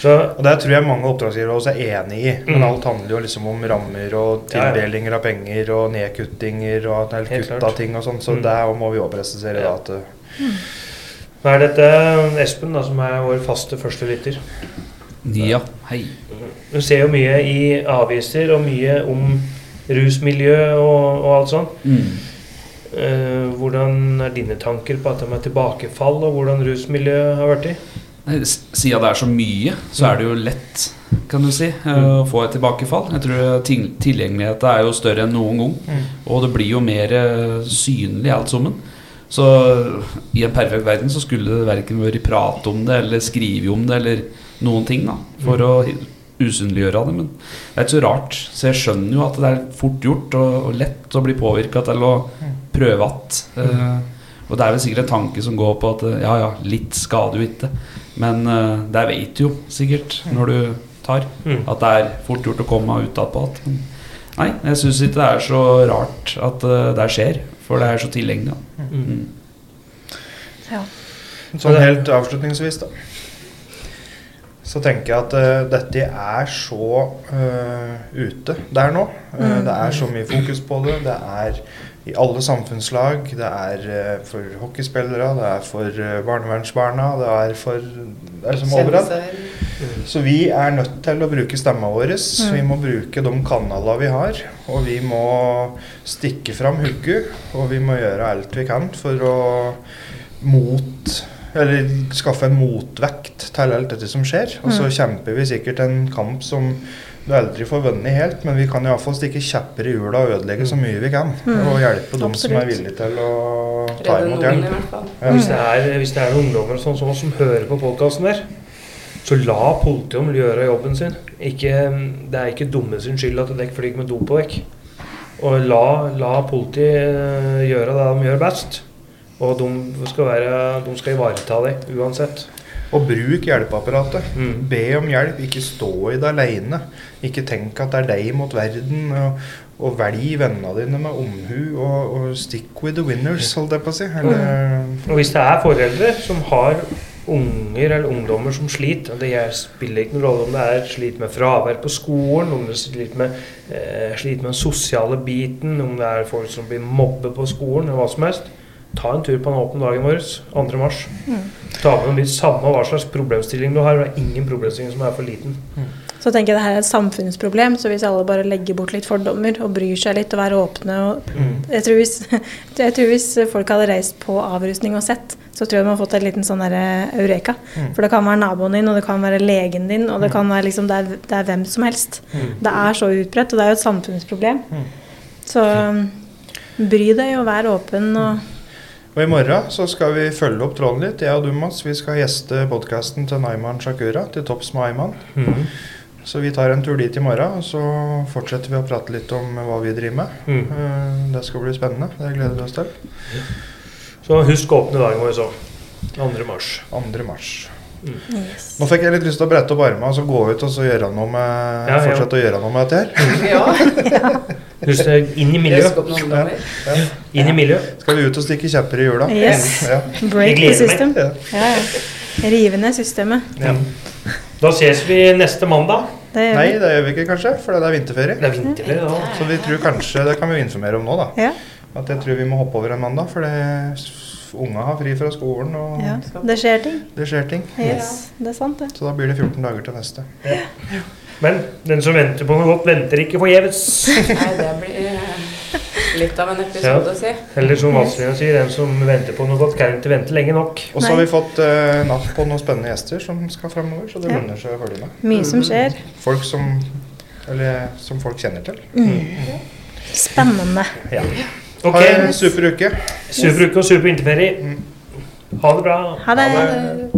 Så Og Det tror jeg mange oppdragsgivere også er enig i. Men Mm. alt handler jo liksom om rammer og tildelinger av penger og nedkuttinger og kutt av ting og sånn. Så Mm. der må vi også presisere Ja. da at uh, Nå er dette Espen, da, som er vår faste første lytter. Ja, hei. Du ser jo mye i aviser og mye om rusmiljø og, og alt sånt. Mm. Eh, hvordan er dine tanker på dette med tilbakefall, og hvordan rusmiljøet har vært i? Siden det er så mye, så er det jo lett, kan du si, eh, å få et tilbakefall. Jeg tror til- Tilgjengeligheten er jo større enn noen gang. Mm. Og det blir jo mer eh, synlig alt sammen. Så i en perfekt verden så skulle det verken vært prat om det eller skrive om det eller noen ting da, for å usynliggjøre det. Men det er ikke så rart. Så jeg skjønner jo at det er fort gjort og, og lett å bli påvirka til å prøve att. Eh, og det er vel sikkert en tanke som går på at eh, ja, ja, litt skader jo ikke. Men eh, det vet du jo sikkert når du tar. Mm. At det er fort gjort å komme ut igjen på at Nei, jeg syns ikke det er så rart at uh, det skjer. For det er så tilgjengelig. Mm. ja. Sånn helt avslutningsvis, da. Så tenker jeg at uh, dette er så uh, ute der nå. Uh, Mm. Det er så mye fokus på det. Det er i alle samfunnslag. Det er eh, for hockeyspillere, det er for eh, barnevernsbarna, det er for Det er liksom overalt. Så vi er nødt til å bruke stemma vår. Mm. Vi må bruke de kanalene vi har. Og vi må stikke fram hugget. Og vi må gjøre alt vi kan for å mot Eller skaffe en motvekt til alt dette som skjer. Og så Mm. kjemper vi sikkert en kamp som du aldri får vunnet helt, men vi kan iallfall stikke kjepper i hjula og ødelegge så mye vi kan. Mm. Og hjelpe dem som er villige til å ta imot hjelp. Ja. Hvis, det er, hvis det er noen ungdommer sånn som oss som hører på podkasten der, så la politiet gjøre jobben sin. Ikke, det er ikke dumme sin skyld at dere flyr med dop på vekk. Og la, la politiet eh, gjøre det de gjør best. Og de skal, være, de skal ivareta det uansett. Og bruk hjelpeapparatet. Mm. Be om hjelp, ikke stå i det aleine. Ikke tenk at det er deg mot verden. Og, og velg vennene dine med omhu, og, og stick with the winners, holdt jeg på å si. Eller, Og hvis det er foreldre som har unger eller ungdommer som sliter og Det er- spiller ikke noen rolle om det er slit med fravær på skolen, om det er slit med, eh, slit med den sosiale biten, om det er folk som blir mobbet på skolen, eller hva som helst. Ta en tur på den åpne dagen vår, 2. mars. Ta med dem litt samme hva slags problemstilling du har. Det er ingen problemstilling som er for liten. Så tenker jeg det her er et samfunnsproblem, så hvis alle bare legger bort litt fordommer og bryr seg litt og være åpne og Mm. jeg, tror hvis, (laughs) jeg tror hvis folk hadde reist på avrusning og sett, så tror jeg de har fått en liten sånn derre eureka. Mm. For det kan være naboen din, og det kan være legen din, og det kan være liksom det er, det er hvem som helst. Mm. Det er så utbredt, og det er jo et samfunnsproblem. Mm. Så um, bry deg og vær åpen og Og i morgen så skal vi følge opp tråden litt. Jeg og du, Mats, vi skal gjeste podkasten til Naiman Shakura, til topps med Ayman. Mm. Så vi tar en tur dit i morgen, og så fortsetter vi å prate litt om hva vi driver med. Mm. Eh, Det skal bli spennende. Det gleder vi oss til. Så husk å åpne dagen vår så. 2. mars. 2. mars. Yes. Nå fikk jeg litt lyst til å brette opp armene og så gå ut og så gjøre noe med, Ja, ja. fortsette å gjøre noe med dette her. (laughs) (laughs) Ja. Inn i miljøet. Inn i miljøet. Skal vi ut og stikke kjepper i hjula? Yes. Ja. Break the system. Ja. Ja, ja. Rive ned systemet. Ja. Da ses vi neste mandag. Det gjør Nei, det gjør vi ikke kanskje, for det er vinterferie. Det er vinterferie da. Så vi tror kanskje, det kan vi informere om nå, da. Ja, At jeg tror vi må hoppe over en mandag, for det- unga har fri fra skolen, og ja. Det skjer ting. det skjer ting. Yes, det er sant, det. Så da blir det 14 dager til neste. Men den som venter på noe godt, venter ikke forgjeves. Nei, det blir eh, litt av en episode, si. Eller som Vazelina sier, den som venter på noe godt, kan ikke vente lenge nok. Og så har vi fått uh, napp på noen spennende gjester som skal framover, så det Ja. lønner seg å følge med. Mye som skjer. Folk som Eller som folk kjenner til. Spennende. Ja. Ha Ok, en super uke. super uke og super vinterferie. Ha det bra. Ha det. Ha det.